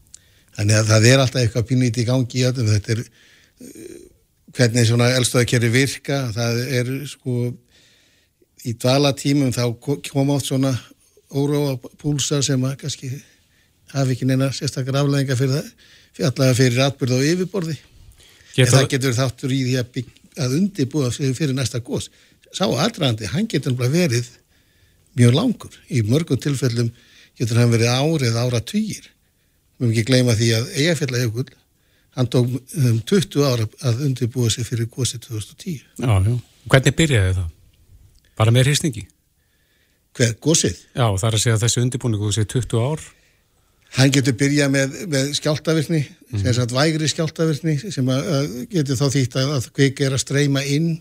Þannig að það er alltaf eitthvað pínlítið í gangi í öllum. Þetta er uh, hvernig svona eldstöðakerri virka. Það er sko í dvalatímum þá koma átt svona óróa púlsar sem að kannski hafi ekki neina sérstakar aflæðinga fyrir það. Fyrir allavega fyrir atbyrð á yfirborði. Geta... En það getur þáttur í því að, bygg, að undirbúa fyrir næsta gós. Sá aðræðandi, hann getur verið mjög langur. Í mörgum tilfellum getur hann verið árið ára týjir við höfum ekki gleyma því að Eyjafjallajökull hann tók um 20 ára að undirbúa sig fyrir gósið 2010 Já, já, hvernig byrjaði það? Bara með hristingi? Hver, gósið? Já, það er að segja að þessi undirbúningu sé 20 ár Hann getur byrjað með, með skjáltavirkni mm. sem er satt vægri skjáltavirkni sem að, að getur þá þýtt að, að kveik er að streyma inn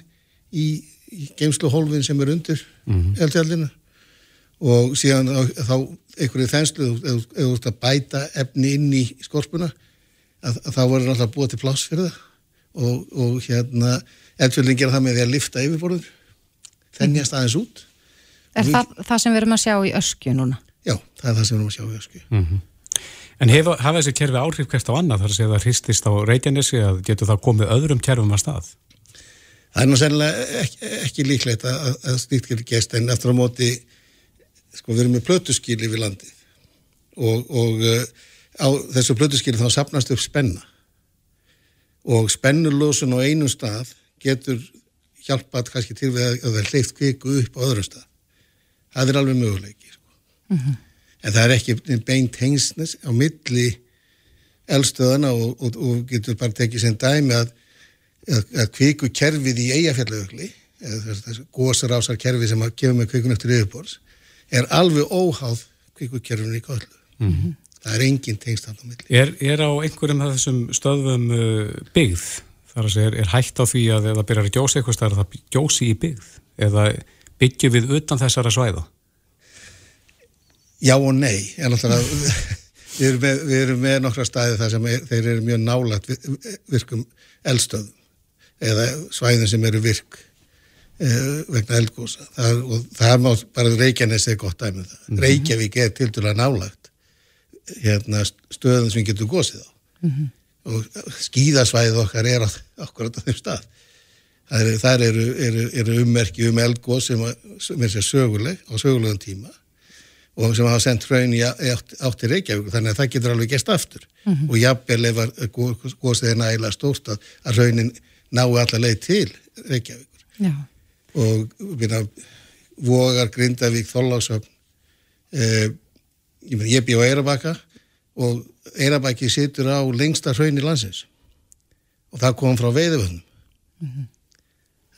í, í geimsluhólfin sem er undir mm. eldjaldinu og síðan þá einhverju þenslu eða þú ert að bæta efni inn í skorpuna að, að þá voru náttúrulega búið til pláss fyrir það og, og hérna eldfjöldin gera það með því að lifta yfirborður þennjast aðeins út Er við, það það sem við erum að sjá í öskju núna? Já, það er það sem við erum að sjá í öskju mm -hmm. En hefa, hafa þessi kerfi áhrif hvert á annað þar að segja að það hristist á Reykjanesi að getur það komið öðrum kerfum að stað? Það er sennilega ekki, ekki líklegt að, að slíkt getur gæst en eftir á móti sko við erum með plötuskýli við landið og, og uh, á þessu plötuskýli þá sapnast upp spenna og spennulósun á einum stað getur hjálpat kannski til við að það hleyft kviku upp á öðrum stað það er alveg möguleiki sko. mm -hmm. en það er ekki beint hengsnes á milli eldstöðana og, og, og getur bara tekið sem dæmi að, að, að kviku kerfið í eigafjallauðli eða þessu gósarásar kerfi sem að gefa með kvikun eftir yfirbors er alveg óháð kvíkukerfinu í kollu. Mm -hmm. Það er engin tengstand á milli. Er, er á einhverjum af þessum stöðum uh, byggð? Þar að segja, er, er hægt á því að eða byrjar að gjósa eitthvað stær að það gjósi í byggð? Eða byggjum við utan þessara svæða? Já og nei. En alltaf [laughs] að við erum með, við erum með nokkra staði þar sem er, þeir eru mjög nálagt virkum eldstöðum eða svæðin sem eru virk vegna eldgósa og það má bara Reykjanes er gott dæmið um það. Mm -hmm. Reykjavík er til dæla nálagt hérna, stöðum sem getur gósið á mm -hmm. og skíðasvæðið okkar er okkur á þeim stað það eru, þar eru, eru, eru ummerki um eldgós sem, sem er sér söguleg á sögulegum tíma og sem hafa sendt hraun í átti Reykjavík þannig að það getur alveg gæst aftur mm -hmm. og jafnvel ef gósið er nægilega stórt að raunin nái allar leið til Reykjavík Já og minna, vogar Grindavík Þóllagsöfn eh, ég, ég bý á Eirabakka og Eirabakki situr á lengsta hraun í landsins. Og það kom frá veiðvöldum mm -hmm.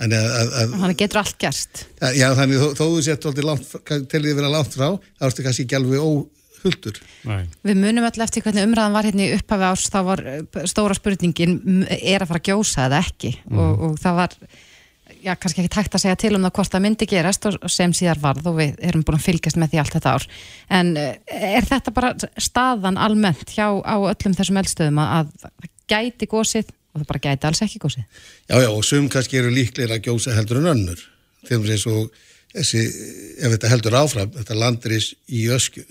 þannig að, að, að þannig getur allt gerst. Að, já þannig þó, þó þú sett til því að vera langt frá þá ertu kannski ekki alveg óhulltur Við munum alltaf eftir hvernig umræðan var hérna í upphafi árs þá var eh, stóra spurningin er að fara að gjósa eða ekki? Mm. og, og það var já, kannski ekki tægt að segja til um það hvort það myndi gerast og sem síðar varð og við erum búin að fylgjast með því allt þetta ár. En eh, er þetta bara staðan almennt hjá á öllum þessum eldstöðum að það gæti gósið og það bara gæti alls ekki gósið? Já, já, og sum kannski eru líklega að gjósa heldur en önnur. Þegar við séum svo, þessi, ef þetta heldur áfram, þetta landris í ösku,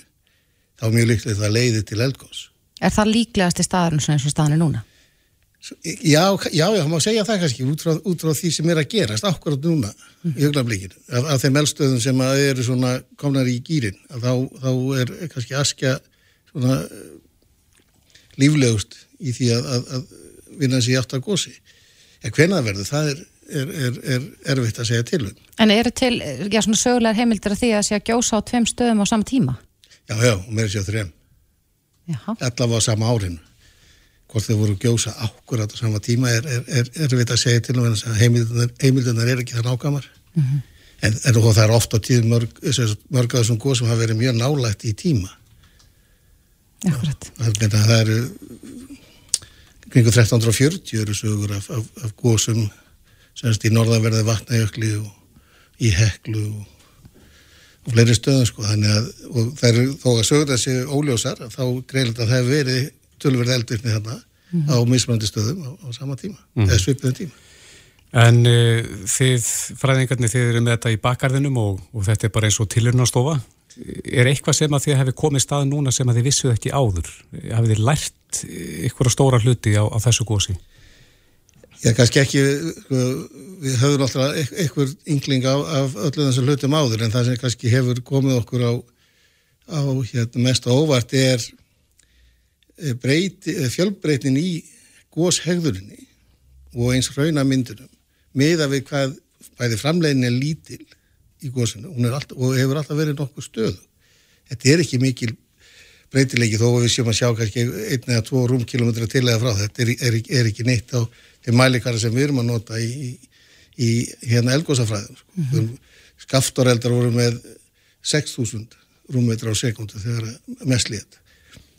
þá er mjög líklega það leiði til eldgós. Er það líklegast í staðarinn eins og staðan er núna? Já, já, já, má segja það kannski út frá, út frá því sem er að gerast akkurat núna mm. í augnablikinu af, af þeim eldstöðum sem eru svona komnar í gýrin þá, þá er kannski askja svona líflegust í því að, að, að vinna sér átt að gósi en hvenað verður, það er, er, er, er erfitt að segja til um. En eru til, já svona sögulegar heimildir að því að sé að gjósa á tveim stöðum á sama tíma? Já, já, og mér sé á þrejum allavega á sama árinu hvort þau voru gjósa ákvörðat á sama tíma er, er, er, er við að segja til um að heimildunar er ekki það nákvæmar mm -hmm. en, en og það er ofta tíð mörg, mörg að þessum góð sem hafa verið mjög nálægt í tíma Akkurat. Það, það eru kringu 1340 eru sögur af, af, af góðsum semst í norðanverði vatnajökli og í heklu og, og fleiri stöðum sko þannig að og það eru þó að sögur þessi óljósar þá greiðilegt að það hefur verið tölverð eldvirkni þarna mm -hmm. á mismöndi stöðum á, á sama tíma, mm -hmm. eða svipiðum tíma En uh, þið, fræðingarnir, þið eru með þetta í bakgarðinum og, og þetta er bara eins og tilurnastofa. Er eitthvað sem að þið hefði komið stað núna sem að þið vissuð ekki áður? Hafið þið lært ykkur stóra hluti á, á þessu gósi? Já, kannski ekki, sko, við höfum alltaf einhver yngling af, af öllu þessum hlutum áður en það sem kannski hefur komið okkur á, á hérna, mest óvart er breyti, fjölbreytin í góshegðurinni og eins raunamyndunum miða við hvað bæði framlegin er lítil í góðsinu og hefur alltaf verið nokkuð stöðu. Þetta er ekki mikil breytilegi þó að við séum að sjá kannski einn eða tvo rúmkilometra til eða frá. Þetta er, er, er ekki neitt á þeim mælikara sem við erum að nota í, í, í hérna elgósafræðum. Sko. Mm -hmm. Skaftoreldar voru með 6.000 rúmmetra á sekundu þegar mest lít.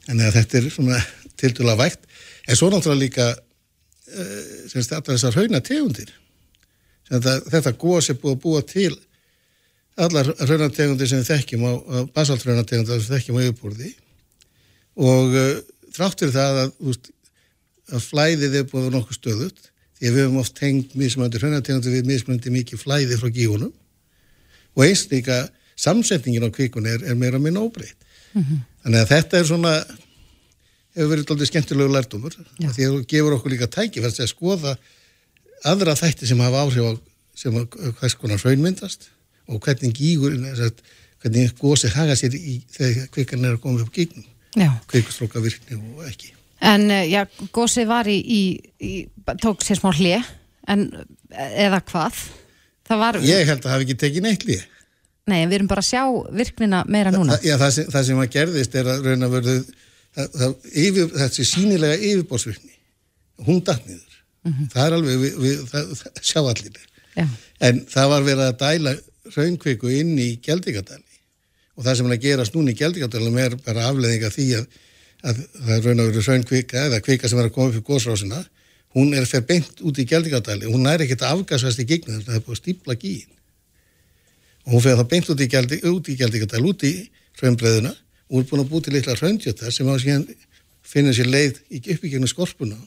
En þetta er svona tildulega vægt. En svo náttúrulega líka uh, semst alltaf þessar hauna tegundir þetta, þetta gós er búið að búa til allar raunategundir sem við þekkjum á, á basaltraunategundir sem við þekkjum á yfirbúrði og uh, þráttur það að, úst, að flæðið er búið á nokkuð stöðut því við hefum oft tengt mismöndi raunategundir við mismöndi mikið flæði frá gífunum og eins líka samsetningin á kvíkun er, er meira minn óbreytt mm -hmm. Þannig að þetta er svona hefur verið alltaf skemmtilegu lærdomur því að það gefur okkur líka tæki fyrir að skoða aðra þætti sem hafa áhrif á sem hvers konar raunmyndast og hvernig gígur hvernig gósið haga sér í þegar kvikarn er að koma upp gígnum. Kvikustróka virkni og ekki. En eh, já, gósið var í, í, í tók sér smá hlið en eða hvað? Var... Ég held að það hafi ekki tekið neitt hlið Nei, en við erum bara að sjá virknina meira núna. Já, það sem, það sem að gerðist er að raun að verðu þessi sínilega yfirbórsvirkni hún datniður mm -hmm. það er alveg, við, við, það, það sjá allir. Já. en það var verið að dæla raunkviku inn í Gjaldíkadali og það sem er að gerast núna í Gjaldíkadalum er bara afleðinga því að, að það er raun og verið raunkvika eða kvika sem er að koma upp í góðsrásina hún er fyrir beint út í Gjaldíkadali hún er ekkert að afgasast í gegnum það er búin að stípla gíin og hún fyrir það beint út í Gjaldíkadali út í raunbreðuna og er búin að búið til litla raundjötar sem á síðan finnir sér leið upp í gegnum skorpuna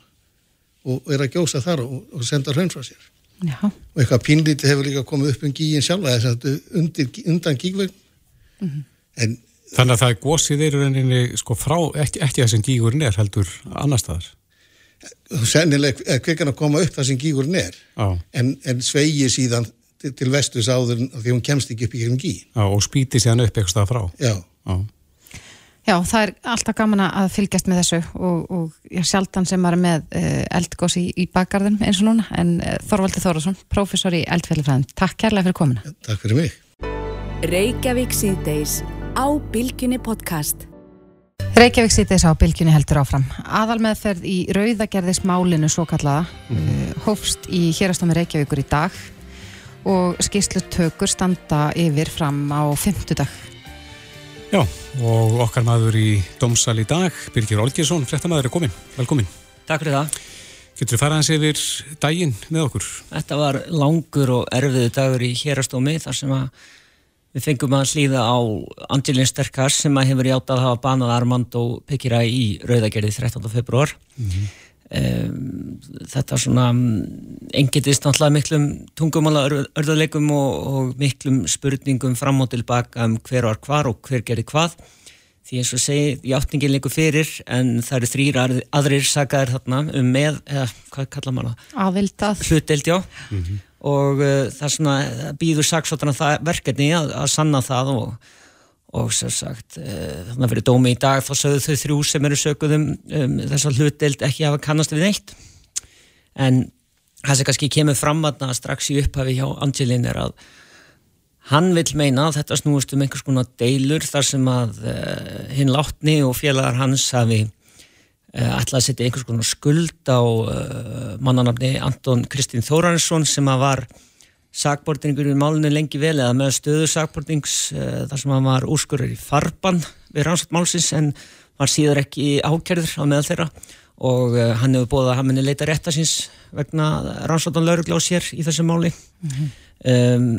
og er að gjósa þar og, og senda hraun frá sér. Já. Og eitthvað pínlítið hefur líka komið upp um gíin sjálfa þess að undir, undan gígvegn. Mm -hmm. Þannig að það er gósið þeirur enninni sko frá, ekki, ekki það sem gígurinn er heldur annar staðar. Sennilega er kvekan að koma upp það sem gígurinn er en, en sveigir síðan til, til vestus áður því hún kemst ekki upp í gegnum gí. Já, og spýti síðan upp eitthvað frá. Já. Já. Já, það er alltaf gaman að fylgjast með þessu og, og ég sjaldan sem er með uh, eldgós í, í bakgarðum eins og núna en uh, Þorvaldi Þórasson, professor í eldfélagfræðin. Takk kærlega fyrir komina. Ja, takk fyrir mig. Reykjavík síðdeis á Bilginni podcast. Reykjavík síðdeis á Bilginni heldur áfram. Aðal meðferð í rauðagerðismálinu svo kallaða mm. uh, hófst í hérastámi Reykjavíkur í dag og skýrslutökur standa yfir fram á fymtudag. Já, og okkar maður í Dómsal í dag, Birgir Olgersson, frettamæður er komin. Velkomin. Takk fyrir það. Getur þú farað hans yfir daginn með okkur? Þetta var langur og erfiðu dagur í hérastómi þar sem við fengum að slíða á Angelin Sterkars sem að hefur játað að hafa banað Armand og Pekira í Rauðagerði 13. februar. Mm -hmm. Um, þetta svona engitist náttúrulega miklum tungumála örðuleikum og, og miklum spurningum fram og tilbaka um hver var hvar og hver gerði hvað því eins og segi, játningin líku fyrir en það eru þrýra aðrir sagaðir þarna um með, eða hvað kalla maður það? Aðvildað Hlutdeild, já mm -hmm. og uh, það er svona býður saksóttan verkefni að, að sanna það og og sér sagt eh, þannig að fyrir dómi í dag þá sögðu þau þrjú sem eru sökuð um, um þess að hlutdeild ekki hafa kannast við neitt. En það sem kannski kemur fram að strax í upphafi hjá Angelin er að hann vil meina að þetta snúist um einhvers konar deilur þar sem að uh, hinn látni og félagar hans hafi uh, ætlað að setja einhvers konar skuld á uh, mannanabni Anton Kristín Þóransson sem að var sakbortningur í málunni lengi vel eða með stöðu sakbortnings uh, þar sem hann var úrskurður í farban við rannsótt málsins en var síðar ekki ákjörður á meðal þeirra. Og uh, hann hefur bóðað að hann minni leita rétta síns vegna rannsóttan laurugla á sér í þessu máli. Um,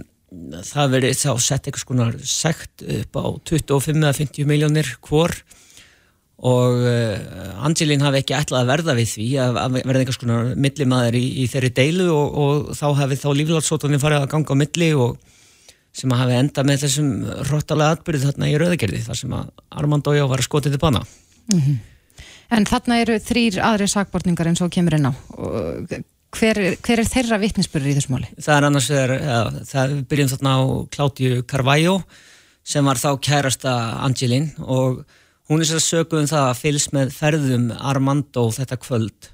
það verið þá sett eitthvað skonar sekt upp á 25 eða 50 miljónir hvor og uh, Angelín hafi ekki ætlað að verða við því að, verða einhvers konar millimaður í, í þeirri deilu og, og þá hafi þá líflátsótunni farið að ganga á milli og sem að hafi enda með þessum hróttalega atbyrði þarna í rauðagerði þar sem að Armand Ójá var að skotið til bana Mhm. En þarna eru þrýr aðri sakbortningar eins og kemur inn á. Og Hver, er- hver er þeirra vittnisspurður í þessu máli? það er annars vegar, ja, það byrjum þarna á Claudiu Carvalho sem var þá kærasta Angelín og hún er sér að sögu um það að fylgst með ferðum Armando þetta kvöld.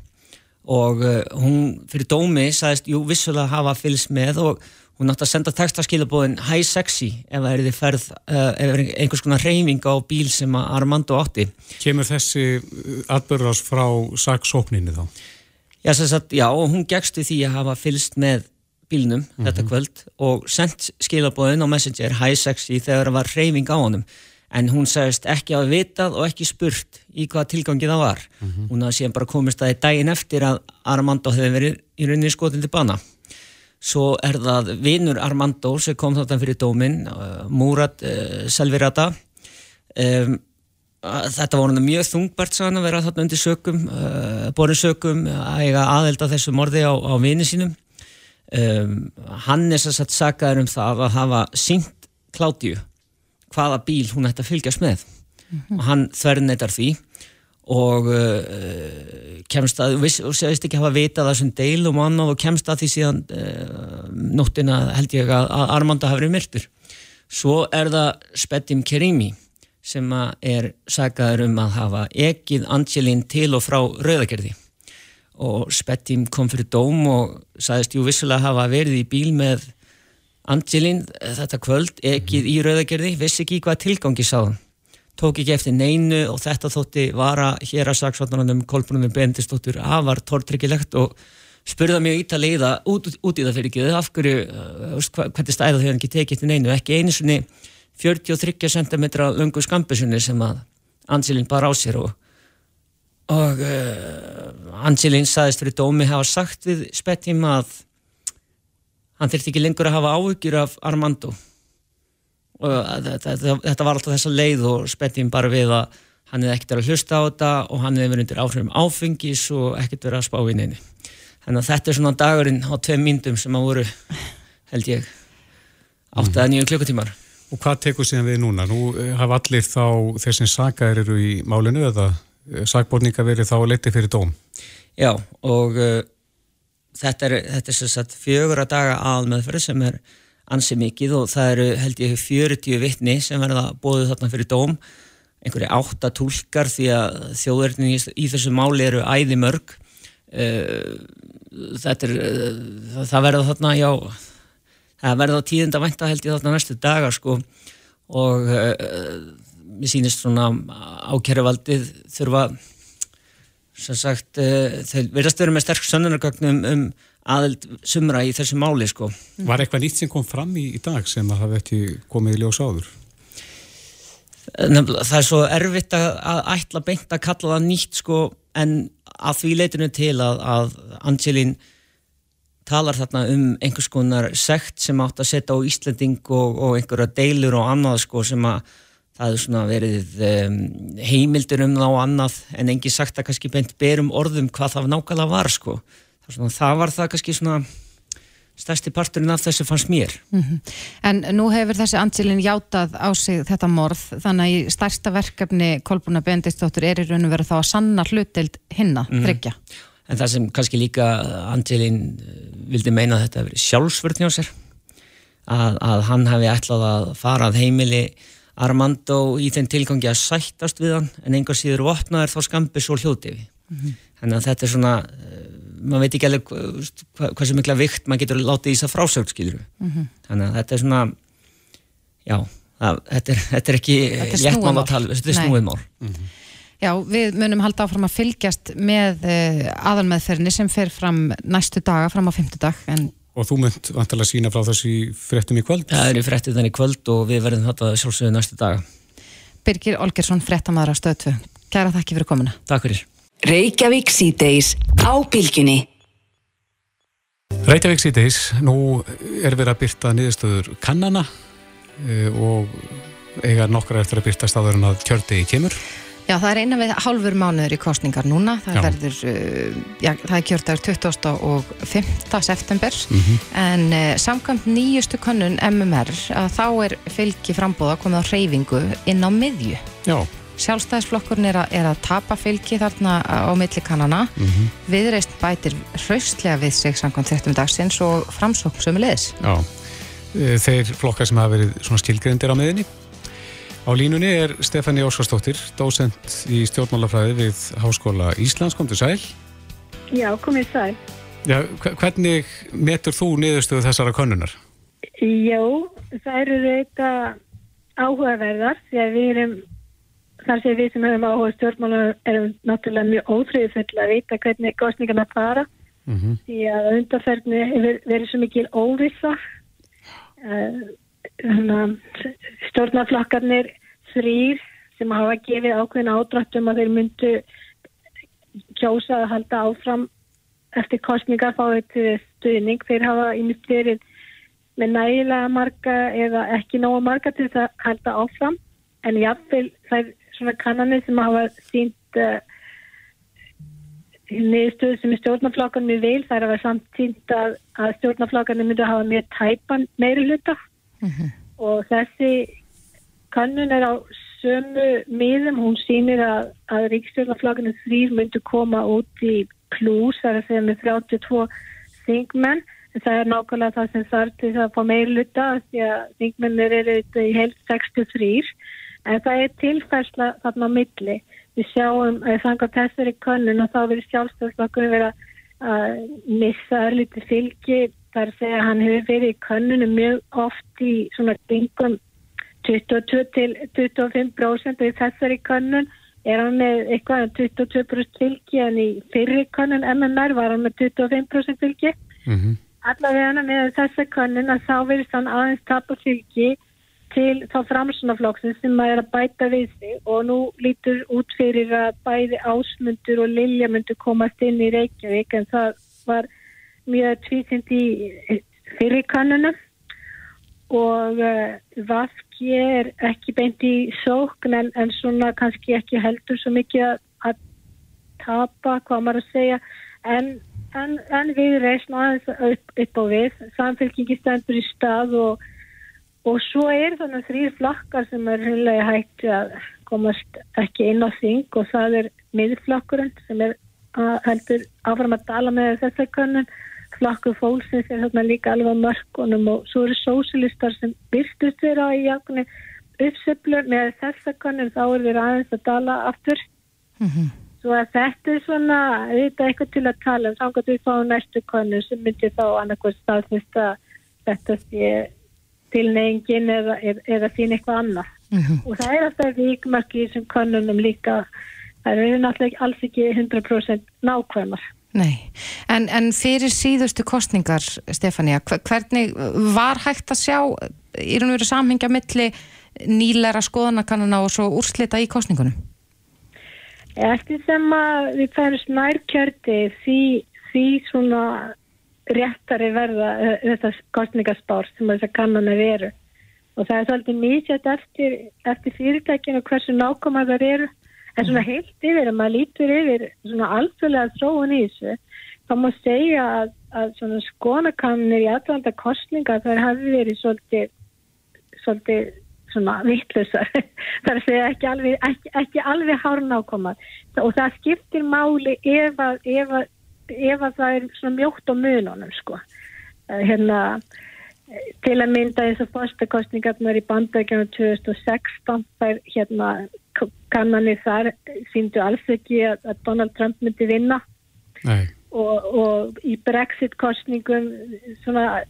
Og uh, hún fyrir dómi sagðist, jú, vissulega hafa fylgst með og hún átti að senda textaskilabóðin Hi Sexy ef það er þið ferð ef er einhvers konar reyfing á bíl sem Armando átti. Kemur þessi atbyrðast frá saksókninni þá? Já, sagt, já, og hún gegst við því að hafa fylgst með bílnum þetta kvöld og sendt skilabóðin á Messenger Hi Sexy þegar það var reyfing á honum en hún sagðist ekki að vitað og ekki spurt í hvaða tilgangi það var. Hún hafði síðan bara komist að í daginn eftir að Armando hefði verið í rauninni skotin til bana. Svo er það vinur Armando sem kom þarna fyrir dómin uh, Murat uh, Selvirata um, þetta voru mjög þungbært að vera þarna undir sökum uh, borin sökum að eiga aðelda þessu morði á, á vini sínum. Um, hann er sér satt sakaður um það að hafa sínt Kládíu hvaða bíl hún ætti að fylgjast með. Og hann þverjneitar því og uh, kemst að og segist ekki hafa vitað þessum deilum og annað og kemst að því síðan uh, nóttina held ég að, að Armanda hafi verið myrtur. Svo er það Spetim Kerimi sem er sagaður um að hafa ekið Angelín til og frá rauðagerði. Og Spetim kom fyrir dóm og sagðist jú vissulega hafa verið í bíl með Angelín þetta kvöld ekið í rauðagerði vissi ekki hvað tilgangi sáðan tók ekki eftir neinu og þetta þótti vara hér að saksvartanum Kolbrunum Bendistóttur afar tortryggilegt og spurða mjög ítalega út, út í það fyrir ekki. Af hverju, uh, hvernig stæða þau ekki tekið eftir neinu, ekki einu svoni 43 cm lungu skambisunni sem að Angelín bar á sér og, og uh, Angelín saðist fyrir dómi hafa sagt við Spettim að hann þurfti ekki lengur að hafa áhyggjur af Armando og að þetta, var alltaf þessa leið og Spettim bara við að hann hefði ekkert verið að hlusta á þetta og hann hefði verið undir áhrifum áfengis og ekkert verið að spá í neini þannig að þetta er svona dagurinn á tveim myndum sem að voru held ég 8 eða 9 klukkutímar Og hvað tekur síðan við núna? Nú eh, hafa allir þá þeir sem sakaðir eru í málinu eða sakborninga verið þá leitið fyrir dóm. Já, og uh, þetta er, þetta er sem sagt fjögur að daga aðmeðferð sem er ansi mikið og það eru held ég 40 vittni sem verða bóðið þarna fyrir dóm. Einhverju átta túlkar því að þjóðverðin í, þessu máli eru æði mörg uh, þetta er uh, það, verða þarna, já það verða tíðinda vænta held ég þarna næstu dagar sko. Og uh, mér sýnist svona ákjæruvaldið þurfa sem sagt, uh, þeir verðast vera með sterk sönnunargögnum um aðeld sumra í þessu máli sko. Var eitthvað nýtt sem kom fram í, í dag sem að hafa ekki komið í ljós áður? Nefnilega, það er svo erfitt að, að ætla beint að kalla það nýtt sko, en að því leitinu til að, að Angelín talar þarna um einhvers konar sekt sem átt að setja á Íslanding og, og einhverja deilur og annað sko, sem að það hefur svona verið um, heimildur um það og annað en engi sagt að kannski beint berum orðum hvað það nákvæmlega var sko. það, svona, það var það kannski svona stærsti parturinn af þessu fannst mér Mhm. En nú hefur þessi Angelin játað á sig þetta morð þannig að í stærsta verkefni Kolbruna Bendistóttur er í raun og verið þá að sanna hlutild hinna, Mhm. þryggja. En það sem kannski líka Angelín eh, vildi meina að þetta hefur verið sér að, að hann hefði ætlað að fara að heimili Armando í þeim tilgangi að sættast við hann en einhver síður vopnaður þá skambis og hljótiði. Þannig að þetta er svona, eh, maður veit ekki alveg hvað, hvað, hversu mikla vikt maður getur látið í þess að frásögt skilur. Mhm. Þannig að þetta er svona, já, það, þetta, er, þetta er ekki Þetta létt snúið mál mál. að tala, þetta er snúið mál. Já, við munum halda áfram að fylgjast með uh, aðalmeðferðinni sem fer fram næstu daga, fram á fimmtudag, en Og þú mynd vantilega sína frá þessu í fréttum í kvöld? Það er í fréttum þannig kvöld og við verðum þetta sjálfsögðu næstu daga. Birgir Olgersson, fréttamaður á stöðtu. Kæra þakki fyrir komuna. Takk fyrir. Reykjavík síðdeis á bylginni. Reykjavík síðdeis, nú er verið að byrta niðurstöður kannana e, og eiga nokkra eftir að byrta staður en að kjördegi kemur. Já, það er eina við hálfur mánuður í kostningar núna. Það, Já. verður, uh, já, það er kjördagur 20. og 5. september Mhm. en uh, samkvæmt nýjustu könnun MMR að þá er fylgi frambóða komið á hreyfingu inn á miðju. Já. Sjálfstæðisflokkurinn er, er að tapa fylgi þarna á milli kannana. Mhm. Viðreist bætir hraustlega við sig samkvæmt 13 dagsins og framsókn sömulegis. Já, E, þeir flokkar sem hafa verið svona skilgrendir á miðinni. Á línunni er Stefani Óskarsdóttir, dósent í stjórnmálafræði við Háskóla Íslands, kom til sæl. Já, komið sæl. Já, hve- hvernig metur þú niðurstöðu þessara könnunar? Jó, það eru þetta áhugaverðar því að við erum, þar sem við sem höfum áhuga á stjórnmálum erum náttúrulega mjög óþrýðufull að vita hvernig kostningarna fara Mhm. því að undarferðni verið svo mikil óvissa. Uh, stjórnarflokkarnir þrýr sem hafa gefið ákveðin ádrættum að þeir myndu kjósa að halda áfram eftir kostningar fáið til stuðning. Þeir hafa ímynd verið með nægilega marga eða ekki nóga marga til þess að halda áfram en jáfnvel þær svona kannanir sem hafa sínt uh, niðurstöðu sem stjórnarflokkarnir vil þær hafa samt sínt að, að stjórnarflokkarnir myndu hafa mjög tæpan meiri hluta og þessi kannun er á sömu miðum, hún sýnir að, að ríkstjórnarflokkarnir þrýr myndu koma út í plús, það er að segja með 32 þingmenn, en það er nákvæmlega það sem þarf til þess að fá meiri hluta því að þingmennir eru í heilt 63, en það er tilfærsla þarna á milli. Við sjáum að þanga þessari könnun og þá verður sjálfstofslokkurinn vera að missa örlítið fylgi þar að hann hefur verið í könnunum mjög oft í svona kringum 22 til 25% og í þessari könnun er hann með eitthvað um 22% fylgi en í fyrri könnun MMR var hann með 25% fylgi. Mhm. Allavega hann með þessa könnun að þá verðist hann aðeins tapa fylgi til þá framsunaflokksins sem að er að bæta við sig og nú lítur út fyrir að bæði ásmundur og Lilja myndu komast inn í Reykjavík en það var mjög tvísind í fyrir kannunum og uh, Vafki er ekki beint í sókn en, en svona kannski ekki heldur svo mikið að, tapa, hvað maður að segja. En, en, en við reysum aðeins upp, upp á við. Samfélkingi stendur í stað og, og svo er þannig þrýr flakkar sem er hundlega hægt að komast ekki inn á þing og það er miðflokkurinn sem er að, heldur áfram að dala með þessa könnun flakku fólksins er þarna líka alveg mörkunum og svo eru sósilistar sem byrstust þeirra í jákni uppseflur með þessa könnun þá er þeirra aðeins að dala aftur. Svo að þetta er svona þetta er eitthvað til að tala um. Samkvæmt við fáum næstu könnun sem myndir þá annarkvæmst staðfist að þetta sé tilneyingin eða, eða, eða sín eitthvað annað. Og það er alltaf vikmarki í þessum könnunum líka það eru náttúrulega alls ekki 100% nákvæmar Nei, en, en fyrir síðustu kostningar, Stefania, hver- hvernig var hægt að sjá í raun og veru samhengja milli nýlæra skoðanakannana og svo úrslita í kostningunum? Eftir sem að við færumst nær kjörti því, því svona réttari verða þetta kostningaspár sem þessar kannanar eru. Og það er svolítið mísjöld eftir, eftir fyrirtækinu hversu nákvæmar þar eru. En svona heilt yfir, að maður lítur yfir svona alþjóðlega þróun í þessu, þá má segja að, að svona skonakannir í aðvanda kostninga þar hafi verið svolítið, svolítið svona er að segja ekki alveg, ekki, ekki alveg hárnákomar. Og það skiptir máli ef að, ef að, ef að það er svona mjótt á mununum, sko. Eh, Hérna, eh, til að mynda eins og fórstakostningarnar í bandækjana 2016, þær hérna kannanir þar síndu alls ekki að, að Donald Trump myndi vinna. Og, og í Brexit-kostningum svona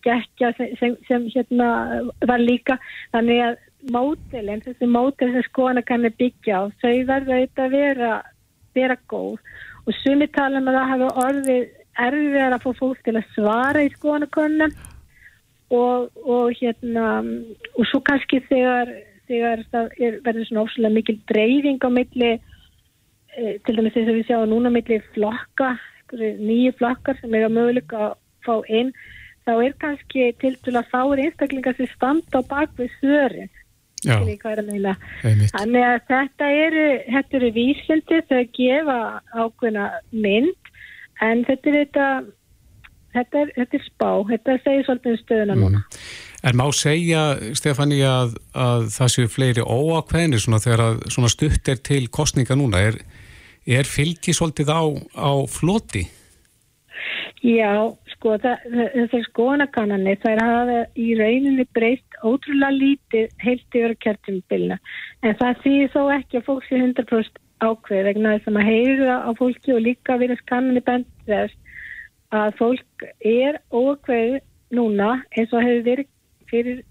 skekkja sem, sem, sem hérna var líka. Þannig að mótelin, þessi mótel sem skoðana kannu byggja á, þau verða auðvitað að vera, vera góð. Og sumi tala um að hafa orðið erfiðar að fá fólk til að svara í skoðanakönnum og, og hérna og svo kannski þegar, þegar það er, verður svona óslulega mikil dreifing á milli e, til dæmis þess að við sjáum núna milli flokka, nýju flokkar sem er að möguleika að fá inn þá er kannski til dæmis að fáir einstaklingar sem standa á bakvið svörin. Já, Þannig að þetta eru, þetta eru vísindi þau gefa ákveðna mynd en þetta er þetta, þetta er, þetta er spá, þetta segir svolítið um stöðuna núna. Mm. En má segja, Stefani, að, að það séu fleiri óákveðinir svona þegar að svona stutt er til kostninga núna, er, er fylgi svolítið á, á floti? Já, sko, þessar skoðanakannanir, þær hafa í rauninni breyst ótrúlega lítið heilt yfir kjörtumbilna. En það þýðir þó ekki að fólk sé 100% ákveð vegna þess að maður heyrir á fólki og líka við þess kannanir bendast að fólk er ókveð núna eins og hefur verið fyrir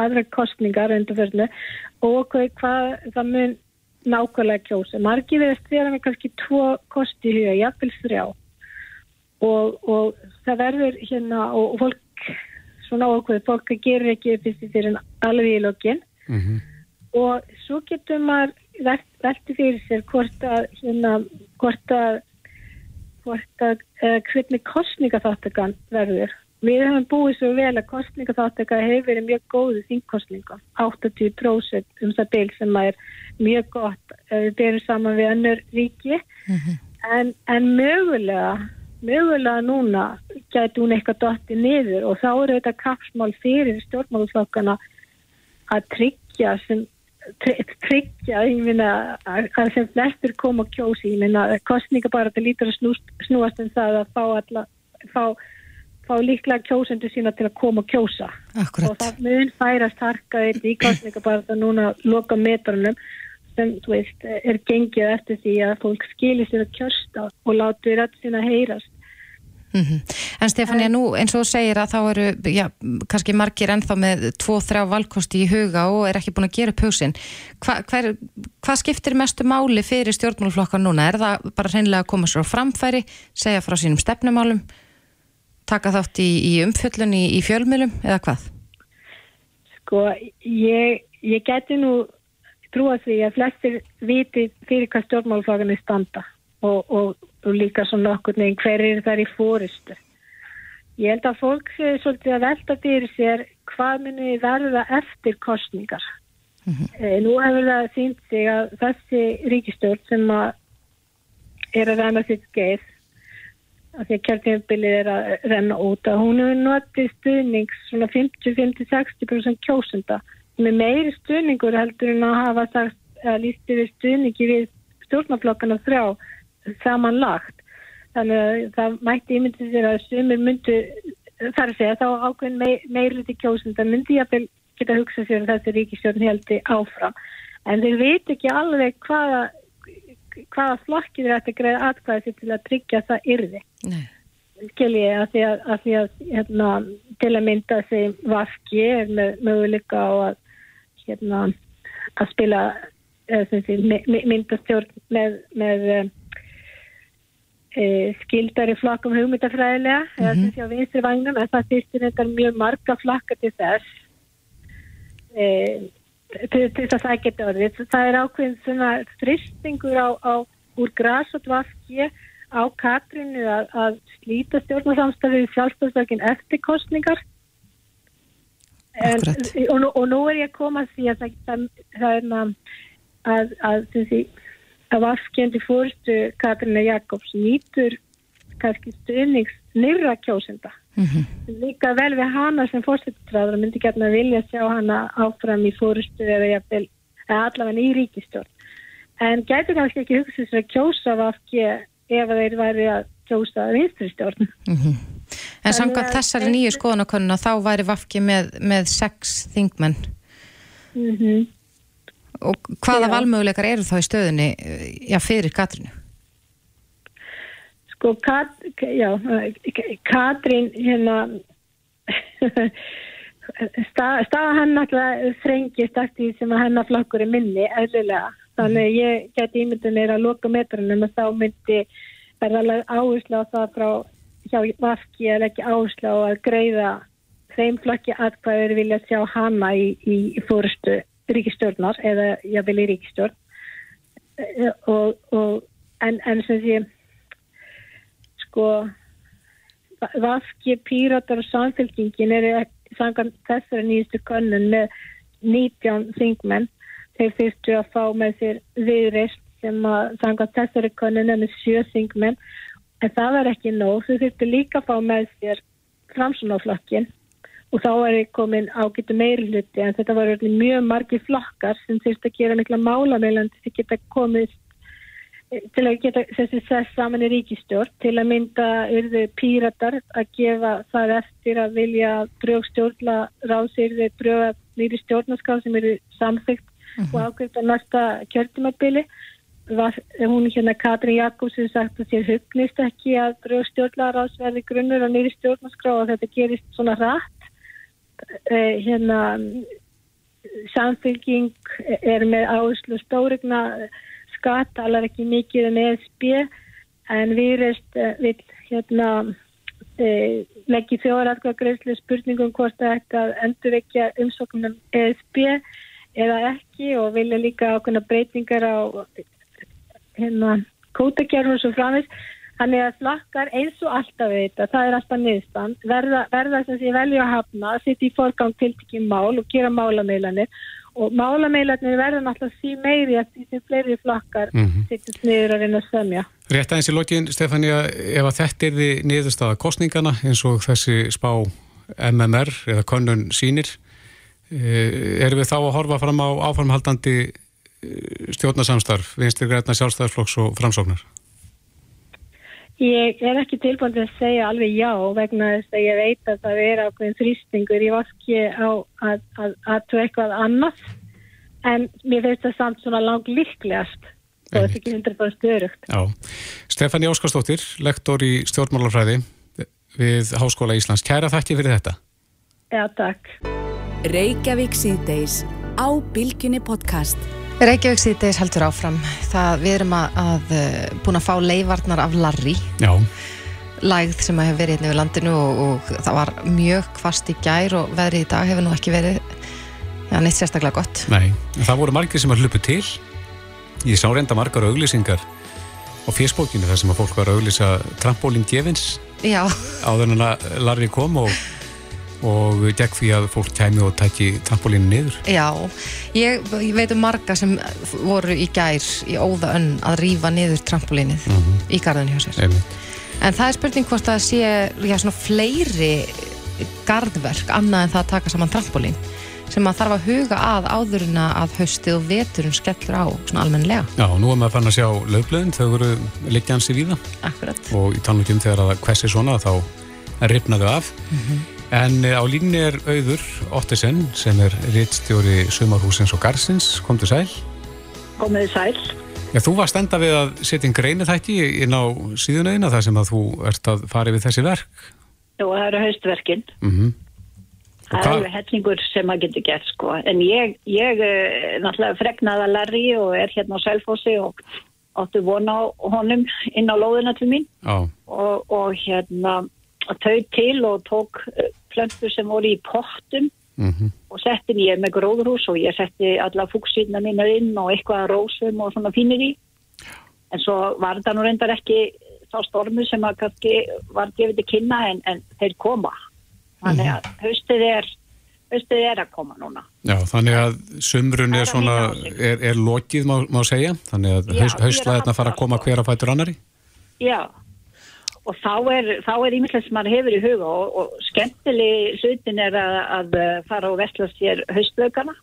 aðra kostningar ókveð hvað það mun nákvæmlega kjósa. Margi verðast vera með kannski tvo kosti í huga, jafnvel þrjá og, og það verður hérna og, og fólk svona ákveð, fólk gerir ekki fyrst í fyrir alveg í lokin mm -hmm. og svo getur maður velt, velti fyrir sér hvort að hérna, hvort að hvort að uh, hvernig kostningaþáttakan verður við höfum búið svo vel að kostningaþáttaka hefur verið mjög góðu þingkostninga 80% um það bíl sem er mjög gott. Uh, við berum saman við önnur ríki. Mm -hmm. en, en mögulega mögulega núna gæti hún eitthvað dotti niður og þá er þetta kapsmál fyrir stjórnmáluflokkana að tryggja sem tryggja, ég minna að sem flestur kom og kjósi ég minna, kostninga bara þetta lítur að snúast en um það að fá alla fá, fá líklega kjósendur sína til að koma og kjósa Akkurat. og það mun færast harka þetta í kostninga bara þetta núna loka metrunum sem, veist, er gengið eftir því að fólk skilir sér að kjörsta og láti rætt sína heyrast. Mm -hmm. En Stefania, nú eins og segir að þá eru, já, kannski margir ennþá með tvo-þrjá valkosti í huga og er ekki búin að gera hugsin. Hva, hvað skiptir mestu máli fyrir stjórnmáluflokkan núna? Er það bara hreinlega að koma sér á framfæri, segja frá sínum stefnumálum, taka þátt í, í umfjöllun í, í fjölmjölum eða hvað? Sko, ég, ég geti nú trúa því að flestir viti fyrir hvað stjórnmálflagarnir standa og, og, og líka svona okkur nefn hver er það í fóristu. Ég held að fólk sé svolítið að velta fyrir sér hvað muni verða eftir kostningar. Mm -hmm. e, nú hefur það sínt sig að þessi ríkistjórn sem að er að ræna sitt skeið að því að kjörtíðanbilið er að renna út að hún hefur notið stuðnings svona 50-50-60% kjósunda með meiri stuðningur heldur en að hafa sagt að lísti við stuðningi við stjórnaflokkana þrjá samanlagt. Þannig að það mætti ímyndið sér að sumir myndu þar að segja þá ákveðin mei, meirliti kjósund að myndi ég að geta hugsað sér að þessi ríkistjórn heldi áfram. En þeir veit ekki alveg hvaða, hvaða flokkið er að greiða atkvæði til að tryggja það yrði. Nei. Skilji að því að, að, því að hérna, til að mynda sig vaski er með möguleika á að hérna, að spila uh, myndastjórn með, með uh, skildari flakkum hugmyndafræðilega mm -hmm. eða sem sé á vinstri vagnum en það þýstir þetta mjög marga flakka til þess uh, til, til þess að það geta orðið það er ákveðin svona þristingur á, á úr græs og dvaski á Katrinu að, að slíta stjórnarsamstafið sjálfstofsverkin eftir kostningar En, og, nú, og nú er ég að koma að því að það, það, er að, að, að, að vaskjandi fórstu Katrina Jakobs nýtur kannski stuðnings nýra kjósenda. Mm -hmm. líka vel við hana sem fórstutræður myndi gætna vilja sjá hana áfram í fórstu eða allavega í ríkistjórn en gætu kannski ekki hugsið sér að kjósa vaskja ef þeir væri að kjósa vinstristjórn mm -hmm. En samkvæmt þessari nýju skoðanakonuna þá væri Vafki með, með sex þingmenn. Mm -hmm. Og hvaða já. valmöguleikar eru þá í stöðunni já, fyrir Katrinu? Sko, Kat, já, Katrin, hérna, [laughs] staða stað hann alltaf þrengist eftir sem að hennar flokkur er minni, eðlilega. Þannig ég geti ímyndið mér að loka metrunum og þá myndi verðalega áherslu á það frá hjá Vafki að leggja áherslu á að greiða þeim flokki atkvæður vilja sjá hana í, í, fórustu ríkistjórnar eða jáfnvel í ríkistjórn Eh, og, og en, en sem sé sko Vafki, Píratar og Samfélkingin eru samkvæmt þessari nýjastu könnun með 19 þingmenn þeir þurftu að fá með sér viðreist sem að samkvæmt þessari könnun er með 7 þingmenn. En það var ekki nóg, þau þurftu líka að fá með sér framsunaflokkin og þá er ég komin ágættu meiri hluti en þetta var mjög margi flokkar sem þurfti að gera mikla málameilandi til að geta komið til að geta þessi sess saman í ríkistjórn til að mynda urðu píratar að gefa það eftir að vilja drögstjórnla ráðsýrði dröga nýri stjórnarskáð sem eru samþygt mm -hmm. og ákveðt að næsta kjörtumabili hún hérna Katrin Jakobsen sagt að þér hugnist ekki að drögstjórnla ráðsverði grunnur á nýri stjórnarskáð og þetta gerist svona rætt eh, hérna samfélging er með áherslu stórigna skatt, allar ekki mikið um ESB en við reist við hérna e, leggja þjóðaratkvæðagreyslu spurningum hvort það ætti að endurvekja umsóknum ESB eða ekki og vilja líka ákveðna breytingar á hérna kótakerfum svo framins Þannig að flakkar eins og alltaf þetta, það er alltaf niðurstand, verða, verða sem sé velja að hafna, sitt í forgang tiltekjum mál og gera málameilanir og málameilanir verða náttúrulega sí meiri að því sem fleiri flakkar mm -hmm. sittist niður að reyna að sömja. Rétt aðeins í lokin, Stefania, ef að þetta er því niðurstaða kostningana eins og þessi spá MMR eða konun sínir, erum við þá að horfa fram á áframhaldandi eh, stjórnarsamstarf, vinstir græna sjálfstæðarflokks og framsóknar? Ég er ekki tilbúin til að segja alveg já vegna þess að ég veit að það er ákveðin þrýstingur í vaski á að, að, að þú eitthvað annað en mér finnst það samt svona lang líklegast og það er ekki hundra bara störugt. Já. Stefani Óskarsdóttir, lektor í stjórnmálarfræði við Háskóla Íslands. Kæra þakki fyrir þetta. Já, takk. Reykjavík síðdeis á Bilginni podcast. Reykjavík síðdeis heldur áfram. Það, við erum að, að búin að fá leifarnar af Larry. Já. Lægð sem hefur verið hérna við landinu og, og það var mjög kvast í gær og veðrið í dag hefur nú ekki verið já, neitt sérstaklega gott. Nei, það voru margir sem að hlupu til. Ég sá reynda margar auglýsingar á fésbókinu þar sem að fólk var að auglýsa trampólinn gefins. Já. Áður en að Larry kom og og gegn því að fólk kæmi og tæki trampolínu niður. Já, ég, ég veit um marga sem voru í gær í óða önn að rýfa niður trampolínið mm -hmm. í garðinu hjá sér. Einmitt. En það er spurning hvort að sé já, fleiri garðverk annað en það að taka saman trampolín sem að þarf að huga að áðurina að haustið og veturinn skellur á svona almenlega. Já, nú er maður fann að sjá löfblöðin, þau voru liggjansi víða. Akkurat. Og í tannlugum þegar það hversi svona þá ripnaðu af. Mm -hmm. En á línni er auður Ottesen sem er rittstjóri Sumarhúsins og Garsins. Komdu sæl. Komiði sæl. Já, þú varst enda við að setja inn greinu þætti inn á síðunauðina þar sem að þú ert að fara við þessi verk. Jú, það eru haustverkin. Mm -hmm. Það er alveg hellingur sem maður getur gert sko. En ég, ég náttúrulega fregnaði að Larry og er hérna á Sælfossi og áttu vona honum inn á lóðina til mín. Já. Og, og hérna þau til og tók plöntur sem voru í pottum mm -hmm. og setti ég með gróðurhús og ég setti alla fúksýrna mínu inn og eitthvað rósum og svona fínir í. En svo var það nú reyndar ekki þá stormu sem að kannski var gefið til kynna en, en þeir koma. Þannig að haustið er, haustið er að koma núna. Já, þannig að sumrun er svona, er, er lokið má, má segja, þannig að haust, haustlæðina fara að koma hver að fætur annari? Já, og þá er, þá ímyndilegt sem maður hefur í huga og, og skemmtileg hlutin er að, að fara og vestla sér haustlaugana.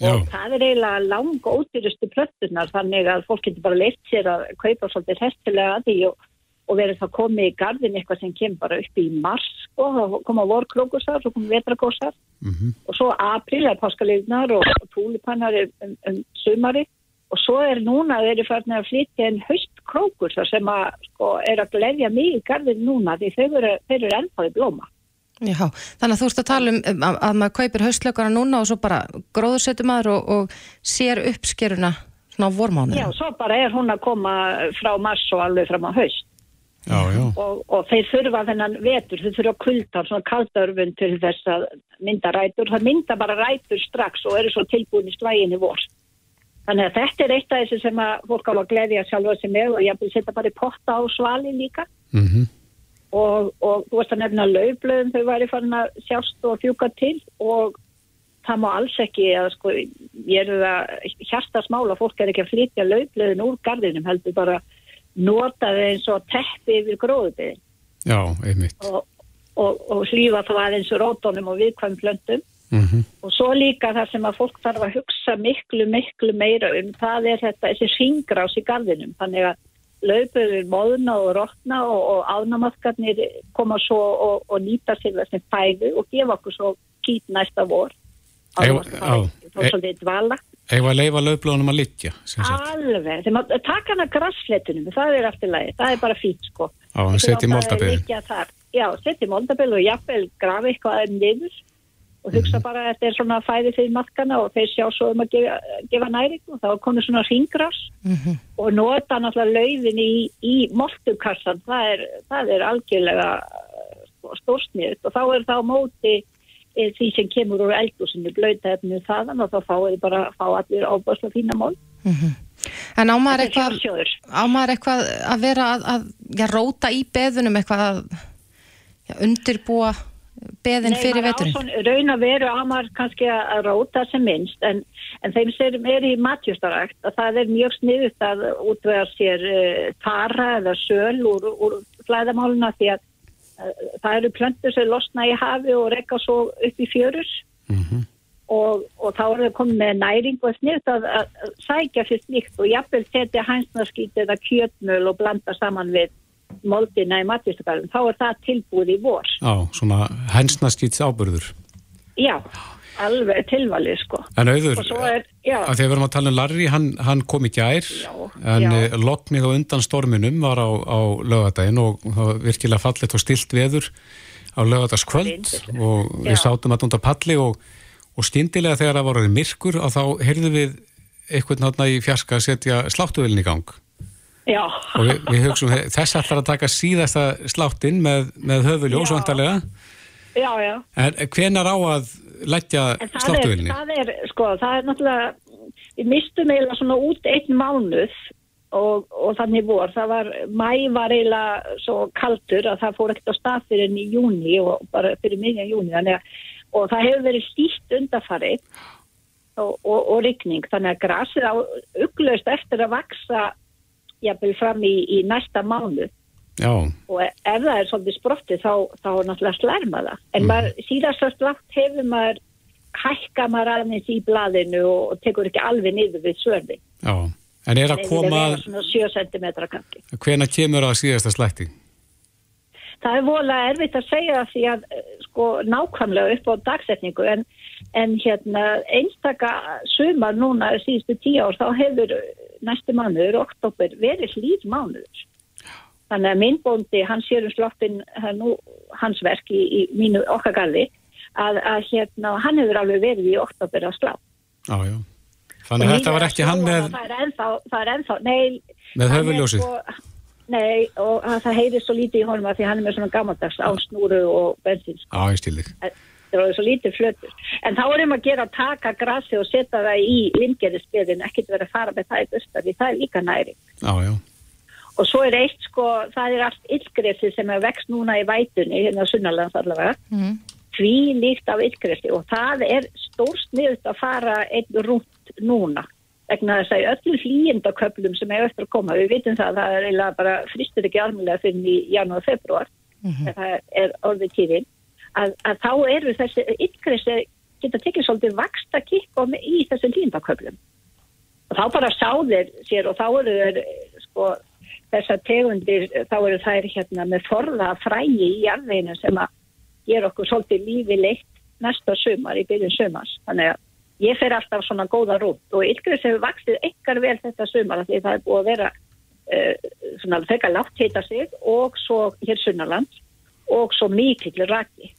Og það er eiginlega lang ódýrustu plöttunar þannig að fólk getur bara leitt sér að kaupa svolítið hestilega að því og, og verður það komið í gardin eitthvað sem kemur bara upp í mars og þá koma vorkrókusar og koma vetrakósar mm -hmm. og svo april er páskaliðnar og, og túlipannar um, um sumari og svo er núna þeir eru farin að flytja en höstkrókur sem að, sko, er að gleyðja mig í gardin núna því þeir eru, þeir eru ennþáði blóma. Já, þannig að þú ert að tala um að, að maður kaupir höstlaugana núna og svo bara gróðursetur maður og, og sér uppskeruna svona á vormánu Já, svo bara er hún að koma frá mars og alveg fram á haust Já, já. og, og þeir þurfa þennan vetur, þeir þurfa kuldan, svona kaldörfun til þess að mynda rætur. Það mynda bara rætur strax og eru svo tilbúin í slæginni vor. Þannig að þetta er eitt af þessu sem að fólk á að gleyðja sjálfa sig með og ég vil setja bara í potta á svali líka. Mhm. Og, og þú veist að nefna laufblöðum þau væri farin að sjást og fjúka til og það má alls ekki að sko, ég er það hjarta smála, fólk er ekki að flytja laufblöðin úr gardinum heldur bara nota þau eins og teppi yfir gróðubiðin og, og, og hlýfa þá aðeins rótonum og viðkvæm plöntum Mhm. og svo líka það sem að fólk þarf að hugsa miklu, miklu meira um það er þetta, þessi ringrás í gardinum þannig að löpuður móðuna og rótna og, og ánamaðkarnir koma svo og, og nýta sér þessi fæðu og gefa okkur svo kýt næsta vor Eigum- Já, og svolítið dvala að leifa löfblóðunum að sagt. alveg, þeim að taka hana grassletunum það er eftir lagi, það er bara fínt sko Þeir moldabiðin. liggja þar. Já, setja í moldabil og jafnvel grafa eitthvað aðeins niður og hugsa Mhm. bara að þetta er svona fæði fyrir matkana og þeir sjá svo um að gefa, gefa næring og þá er komið svona ringrás og nota náttúrulega laufin í, í moltukassan, það er, það er algjörlega stórsniðut og þá er það á móti eh, því sem kemur úr eldúsinu blöta efnið þaðan og þá þið bara fá allir ábásla fína mál. En á maður Þetta er eitthvað, sjálfsjóður. á maður eitthvað að vera að, að já, róta í beðunum eitthvað að já, undirbúa beðin Nei, fyrir veturinn? raun að veru á maður kannski að að róta sem minnst en, en þeim sem er í matjustarækt að það er mjög sniðut að útvega sér uh, tara eða söl úr, úr flæðamáluna því að uh, það eru plöntur sem losna í hafi og rekka svo upp í fjörur og, og þá er það komið með næring og sniðut að, að, að sækja fyrir slíkt og jafnvel setja hænsnarskít eða kjötmöl og blanda saman við moldina í matjustarækt þá er það tilbúið í vor. Já, svona hensnaskýts ábyrður. Já, alveg tilvalið sko. En auður, er, já, að þegar við erum að tala um Larry, hann, hann kom í gær, en já. já. loknið og undan storminum var á, á lögadaginn og það var virkilega fallet og stilt veður á lögadagskvöld og við Já. sátum að undan palli og, og skyndilega þegar það voru myrkur og þá heyrðum við eitthvað náttúrulega í fjarska að setja sláttuvelin í gang já, og við, við hugsaum þess ætlar að taka síðasta sláttinn með, með höfuljós vantarlega já, já. en hvenar á að leggja En það er, það er, sko, það er náttúrulega, við mistum eiginlega svona út einn mánuð og, og þannig vor, það var, mæ var eiginlega svo kaldur að það fór ekkert á stað fyrir enn í júni og bara fyrir miðjan júni, þannig að, og það hefur verið stíkt undarfari og, og, og rigning, þannig að grasið á ugglaust eftir að vaksa jafnvel fram í, í næsta mánuð Já, og ef það er svolítið sprottið þá, þá náttúrulega slærma það. En maður, síðast að slátt hefur maður, hækka maður aðeins í blaðinu og, og tekur ekki alveg niður við sörði. já. En er að koma, Svona 7 cm kannski. hvena kemur að síðasta slætti? Það er vola erfitt að segja það því að eh, sko nákvæmlega upp á dagsetningu en, en hérna einstaka sumar núna síðustu tíu ár þá hefur næstu mánuður, oktober, verið hlýr mánuður. Þannig að minn bóndi, hann sér um slottin nú, hans verk í, í mínu okkar garði að, að hérna, hann hefur alveg verið í oktober að slá. Já, já. Þannig að þetta var ekki hann með, Það er ennþá, það er ennþá, nei. með höfuljósið. Nei, og að það heyrir svo lítið í honum að því hann er með svona gammaldags án snúru og bensins. Já, ég stil þig. Það er svo lítið flötur. En þá er um að gera að taka grasi og setja það í limgerðisbyrðin, ekkert verið að fara með það í bustar, því það er líka næring. Já, já. Og svo er eitt sko, það er allt yllgressi sem er vext núna í vætunni, hérna á Sunnalands allavega, Mm. því líkt af yllgressi og það er stórsniðut að fara einn rúnt núna vegna þess að í öllum hlýjendaköplum sem er eftir að koma, við vitum það að það er eiginlega bara fristur ekki almennilega fyrir í janúar og februar, Mhm. það er orðið tíðin, að, að þá eru þessi yllgressi geta tekið svolítið vaksta kikk í þessi hlýjendaköplum og þá bara sáðir sér og þá eru þeir sko þessar tegundir, þá eru þær hérna með forða frægi í jarðveinu sem að gera okkur svolítið lífi leitt næsta sumar í byrjun sumars. Þannig að ég fer alltaf svona góða rútt. Og ylgris hefur vaksið ekkar vel þetta sumar af því það er búið að vera uh, svona þegar látt heita sig og svo hér sunnaland og svo mikill raki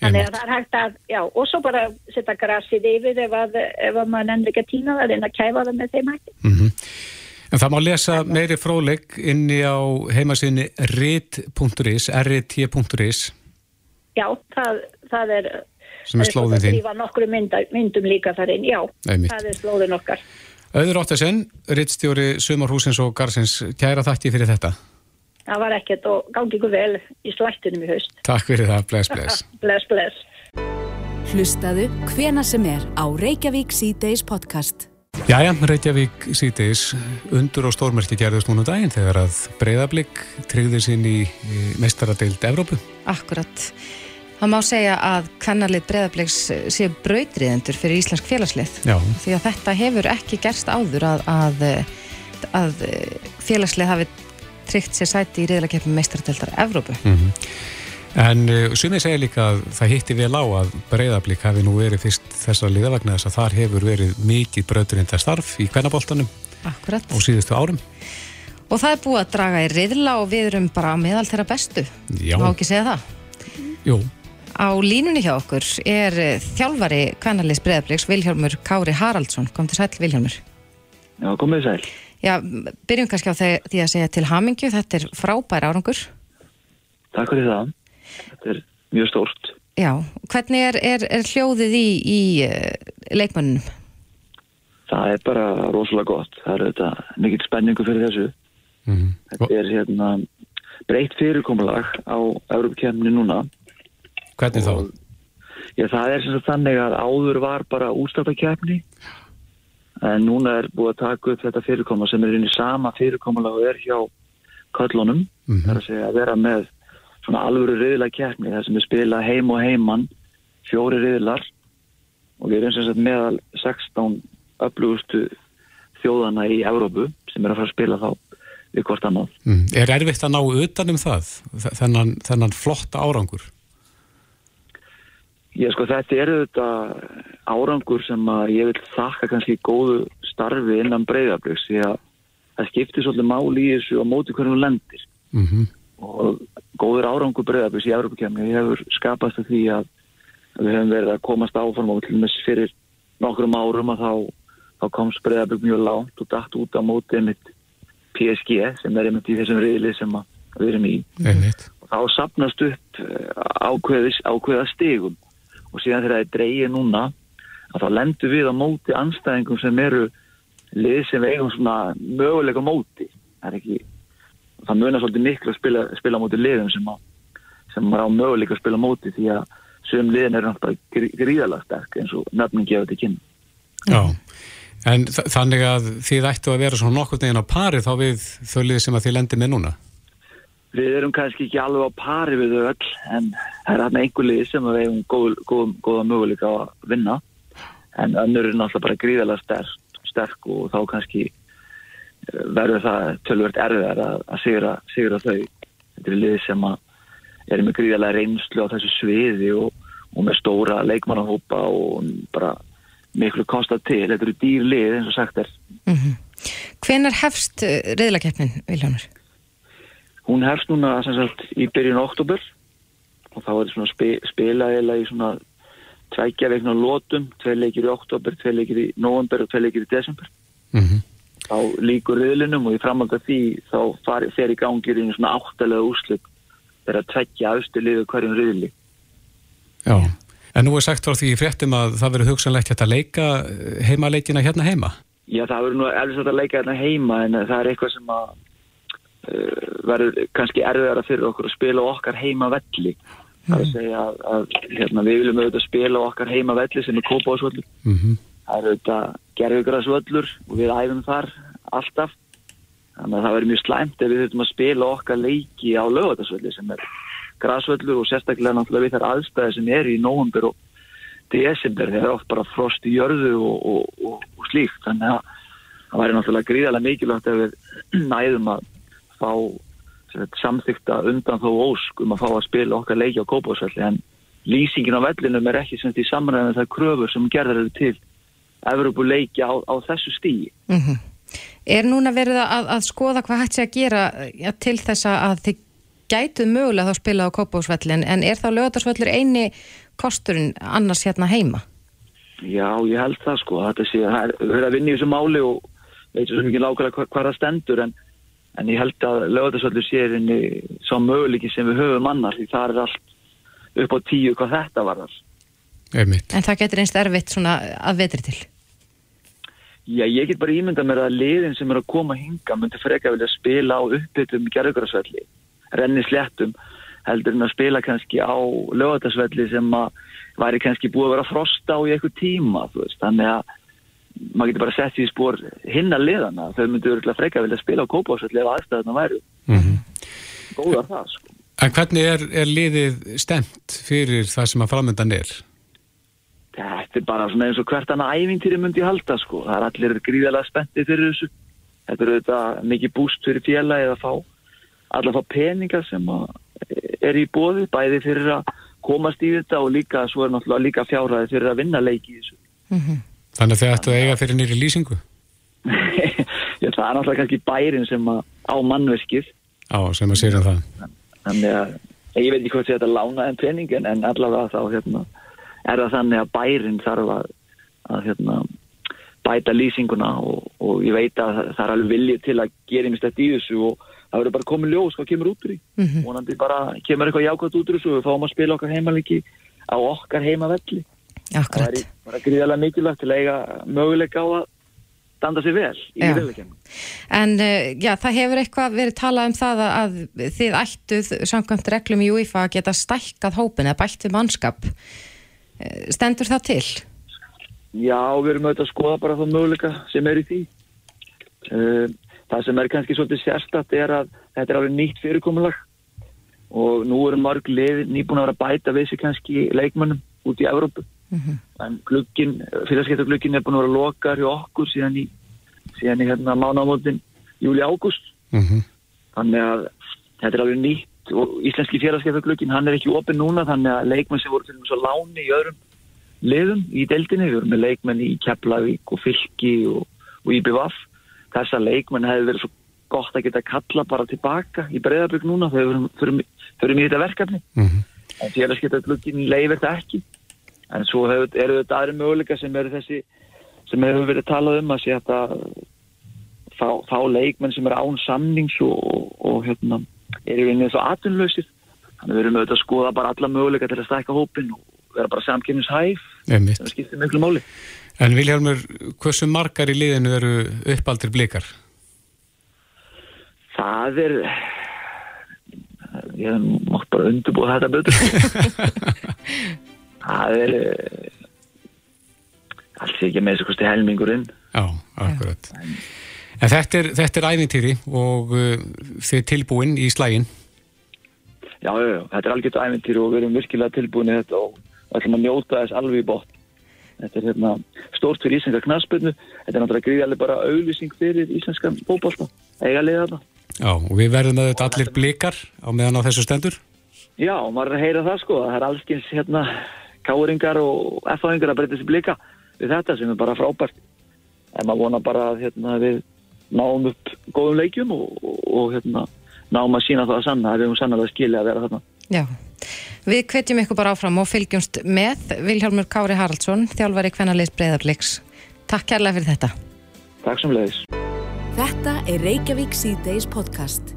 Þannig að það er hægt að, já, og svo bara setja grasið yfir ef að, ef að maður nefnir ekki að týna það, reyna að kæfa það með þeim hætti. Mm En það má lesa meiri fróðleik inni á heimasíðinni rit.is, rit.is Já, það, það er, Sem er slóðin þín. Það er nokkru mynda, myndum líka þar inn, já, Einmitt. það er slóðin okkar. Auður Óttasen, rittstjóri Sumarhúsins og Garsins, kæra þakki fyrir þetta. Það var ekkert og gangi ykkur vel í slættunum í haust. Takk fyrir það, bless, bless. [laughs] bless, bless. Hlustaðu hvena sem er á Reykjavík C-Days podcast. Jæja, Reykjavík síðdeis undur og stórmerki gerðust núna um daginn þegar að breyðablík tryggði sín í, mestaradeild Evrópu. Akkurat. Það má segja að kannarlið breyðabliks séu brautriðendur fyrir íslensk félagslið. Já. Því að þetta hefur ekki gerst áður að, að, að félagslið hafi tryggt sér sæti í riðlakeppum meistaradeildar Evrópu. Mm En uh, sumið segja líka að það hitti vel á að breyðablík hafi nú verið fyrst þessar liðavagnar þess að þar hefur verið mikið brautriðenda starf í kvennaboltanum Akkurat. á síðustu árum. Og það er búið að draga í riðla og við erum bara meðal þeirra bestu. Já. Má ekki segja það. Jú. Á línunni hjá okkur er eh, þjálfari kvennarliðs breyðabliks Vilhjálmur Kári Haraldsson. Kom til sæl Vilhjálmur. Já, komið sæl. Já, byrjum kannski á því að segja til hamingju. Þetta er frábær árangur. Takk fyrir það. Þetta er mjög stórt. Já, hvernig er, er, er hljóðið í, í uh, leikmönnum? Það er bara rosalega gott. Það er þetta mikill spenningu fyrir þessu. Mm. Þetta er hérna breytt fyrirkomulag á Európa-kemni núna. Hvernig þá? Já, það er sem sagt þannig að áður var bara úrstáttakefni en núna er búið að taka upp þetta fyrirkomulag sem er inn í sama fyrirkomulag og er hjá köllunum. Mhm. Það er að segja að vera með svona alvöru riðla keppni þar sem er spila heim og heimann fjóri riðlar og við erum sem sagt meðal 16 öflugustu þjóðana í Evrópu sem er að fara að spila þá við hvort annað. Mm. Er erfitt að ná utan um það, þennan, þennan flotta árangur? Ég sko þetta er þetta árangur sem að ég vil þakka kannski góðu starfi innan breyðabliks því að það skiptir svolítið máli í þessu á móti hvernig hún lendir Mm -hmm. og góður árangur breyðabliks í Evrópakefni hefur skapast af því að við hefum verið að komast áfram og til dæmis fyrir nokkrum árum að þá, þá komst breyðablik mjög lánt og dætt út á móti einmitt PSG sem er einmitt í þessum riðli sem að við erum í Einmitt. og þá sapnast upp eh, ákveðis, ákveða stigum og síðan þegar það er dreigið núna að þá lendur við á móti anstæðingum sem eru lið sem við eigum svona möguleika móti það er ekki það munar svolítið miklu að spila, spila móti liðum sem, sem maður á möguleika að spila móti því að sögum liðin eru náttúrulega grí- gríðarlega sterk eins og nöfnum gefur þetta kynna Já. En þannig að þið ættu að vera svona nokkur neginn á pari þá við þau lið sem að þið lendir með núna? Við erum kannski ekki alveg á pari við þau öll en það er þarna einhver lið sem við eigum góð, góð, góða möguleika að vinna en önnur er náttúrulega bara gríðarlega sterk, sterk og þá kannski eh, verður það tölvört erfiðar að, að sigra, sigra þau. Þetta er lið sem er með gríðarlega reynslu á þessu sviði og, og með stóra leikmannahópa og bara miklu kostað til. Þetta eru dýr lið eins og sagt er. Hvenar hefst uh, riðlakeppnin, Vilhjálmur? Hún hefst núna sagt í byrjun oktober og þá er svona spi, spila eða í svona tvækja veikna lótum, tvei leikir í oktober, tvei leikir í november og tvei leikir í desember. Mhm. Þá líkur riðlinum og í framhald af því þá fari, fer í gangir í svona áttalega úrslit þegar að tvækja austu liðu hverjum riðli. Já. En nú er sagt frá því í fréttum að það verður hugsanlegt hægt að leika eh, heimaleikina hérna heima. Já, það verður nú erfitt að leika hérna heima en það er eitthvað sem að verður kannski erfiðara fyrir okkur að spila okkar heima velli. Það er að segja að, að hérna, við viljum auðvitað spila okkar heima velli sem er kópásvöldur. Mm -hmm. Það er auðvitað gerðugræsvöllur og við æfum þar alltaf. Þannig að það verður mjög slæmt ef við þurfum að spila okkar leiki á lögatarsvölli sem er græsvöllur og sérstaklega náttúrulega við þær aðstæði sem er í nóvumber og desember þegar oft bara frost í jörðu og, og, og, og slíkt. Þannig að það væri náttúrulega gríðarlega mikilvægt ef við [clears throat] næðum að fá samþykta undan þó ósk um að fá að spila okkar leiki á kópásvelli en lýsingin á vellinum er ekki semst í samræðinu það kröfur sem gerðar eru til Evropu leiki á, á þessu stíi. Mm Er núna verið að, að skoða hvað hægt sé að gera ja, til þess að þið gætuð mögulega þá spila á Kópásvöllin en er þá lögatarsvöllur eini kosturinn annars hérna heima? Já, ég held það sko, þetta sé að það er að vinna í þessu máli og veit svo mikið lágæðlega hvað, hvað það stendur en, en ég held að lögðarsvöldur sé inni svo möguleiki sem við höfum annar því það er allt upp á tíu hvað þetta var þar. Einmitt. En það getur einst erfitt svona að vetri til. Já, ég get bara ímyndað mér að liðin sem eru að koma hinga myndi freka vilja spila á uppbyttum gerðugrarsvelli, renni sléttum heldur en að spila kannski á lögatarsvelli sem að væri kannski búið að vera að frosta á í eitthvað tíma þú veist, þannig að maður getur bara sett því spór hinn að liðana þau myndu örgulega freka vilja spila á kópásvelli ef aðstæðuna væru góðar það sko En hvernig er, er liðið stemt fyrir það sem að framöndan er? Þetta er bara svona eins og hvert annað ævintýri myndi halda sko. Það er allir gríðarlega spenntið fyrir þessu. Þetta er auðvitað mikið búst fyrir félagi að fá allar fá peningar sem að er í bóði, bæði fyrir að komast í þetta og líka, svo er náttúrulega líka fjárhæði fyrir að vinna leiki í þessu. Þannig að þið ættu að eiga fyrir nýri lýsingu? [laughs] Já, það er náttúrulega kannski bærin sem að á mannverkið. Já, sem að sér um það. Þannig að ég veit ekki hvort þetta lána en peningin en allavega þá hérna, er það þannig að bærin þarf að, að hérna, bæta lýsinguna og, og ég veit að það er alveg viljið til að gera einmitt þetta í þessu og það verður bara komið ljós hvað kemur út úr í. Mhm. Vonandi bara kemur eitthvað jákvæmt út úr þessu og við fáum að spila okkar heimaliki á okkar heimavelli. Akkurat. Það er bara gríðarlega mikilvægt til að eiga möguleika á að standa sér vel í viðleikinu. En uh, já, það hefur eitthvað verið talað um það að, að þið ættuð samkvæmt reglum í UEFA að geta stækkað hópin eða bætt við mannskap. Eh, Stendur það til? Já, við erum auðvitað að skoða bara þá möguleika sem er í því. Uh, það sem er kannski svolítið sérstatt er að þetta er alveg nýtt fyrirkomulag og nú eru lið nýbúin að vera bæta við sig kannski leikmönnum út í Evrópu. En glukkin, félagskeptaglukkin er búin að vera lokar hjá okkur síðan í, síðan í hérna mánamótin júli-ágúst. Þannig að þetta er alveg nýtt og íslenski félagskeptaglukkin hann er ekki opinn núna þannig að leikmenn sem voru til þess að láni í öðrum liðum í deildinni, við vorum með leikmenn í Keflavík og Fylki og, og IBVF þessa leikmenn hefði verið svo gott að geta kalla bara tilbaka í breyðarbygg núna þegar við förum, förum í þetta verkefni. En félagskeptaglukkin leifir þetta ekki en svo hefur, eru þetta aðri möguleika sem eru þessi sem hefur verið talað um að sé að fá, fá leikmenn sem eru án samnings og, og, og hérna, eru í eins og atvinnlausir þannig við erum auðvitað að skoða bara alla möguleika til að stækka hópin og vera bara samkynningshæf sem skiptir miklu máli. En Vilhjálmur, hversu margar í liðinu eru uppaldir blikar? það er ég hef mátt bara undirbúa þetta betur [laughs] [laughs] það er eh, alls ekki með þessu kosti helmingurinn. Já, akkurat. En þetta er, þetta er ævintýri og uh, þið er tilbúin í slægin. já, þetta er algjört æventýri og við erum virkilega tilbúin í þetta og ætlum að njóta þess alveg í bótt þetta er hérna stórt fyrir íslenska knaspinu þetta er náttúrulega gríðarlega bara auðlýsing fyrir íslenska bókbólta, eiga liða þetta Já, og við verðum með þetta allir blikar á meðan á þessu stendur. Já, og maður er að heyra það sko, það er allskins hérna káringar og effaðingar að breyta sér blika við þetta sem er bara frábært. En maður vona bara að hérna, við náum upp góðum leikjum og, og, hérna, náum að sína það að sanna, að við höfum sannlega skilja að vera þarna. Já. Við hvetjum ykkur bara áfram og fylgjumst með Vilhjálmur Kári Haraldsson, þjálfari kvennarleis breyðarleiks. Takk kærlega fyrir þetta. Takk sem leiðis. Þetta er Reykjavík C-Days podcast.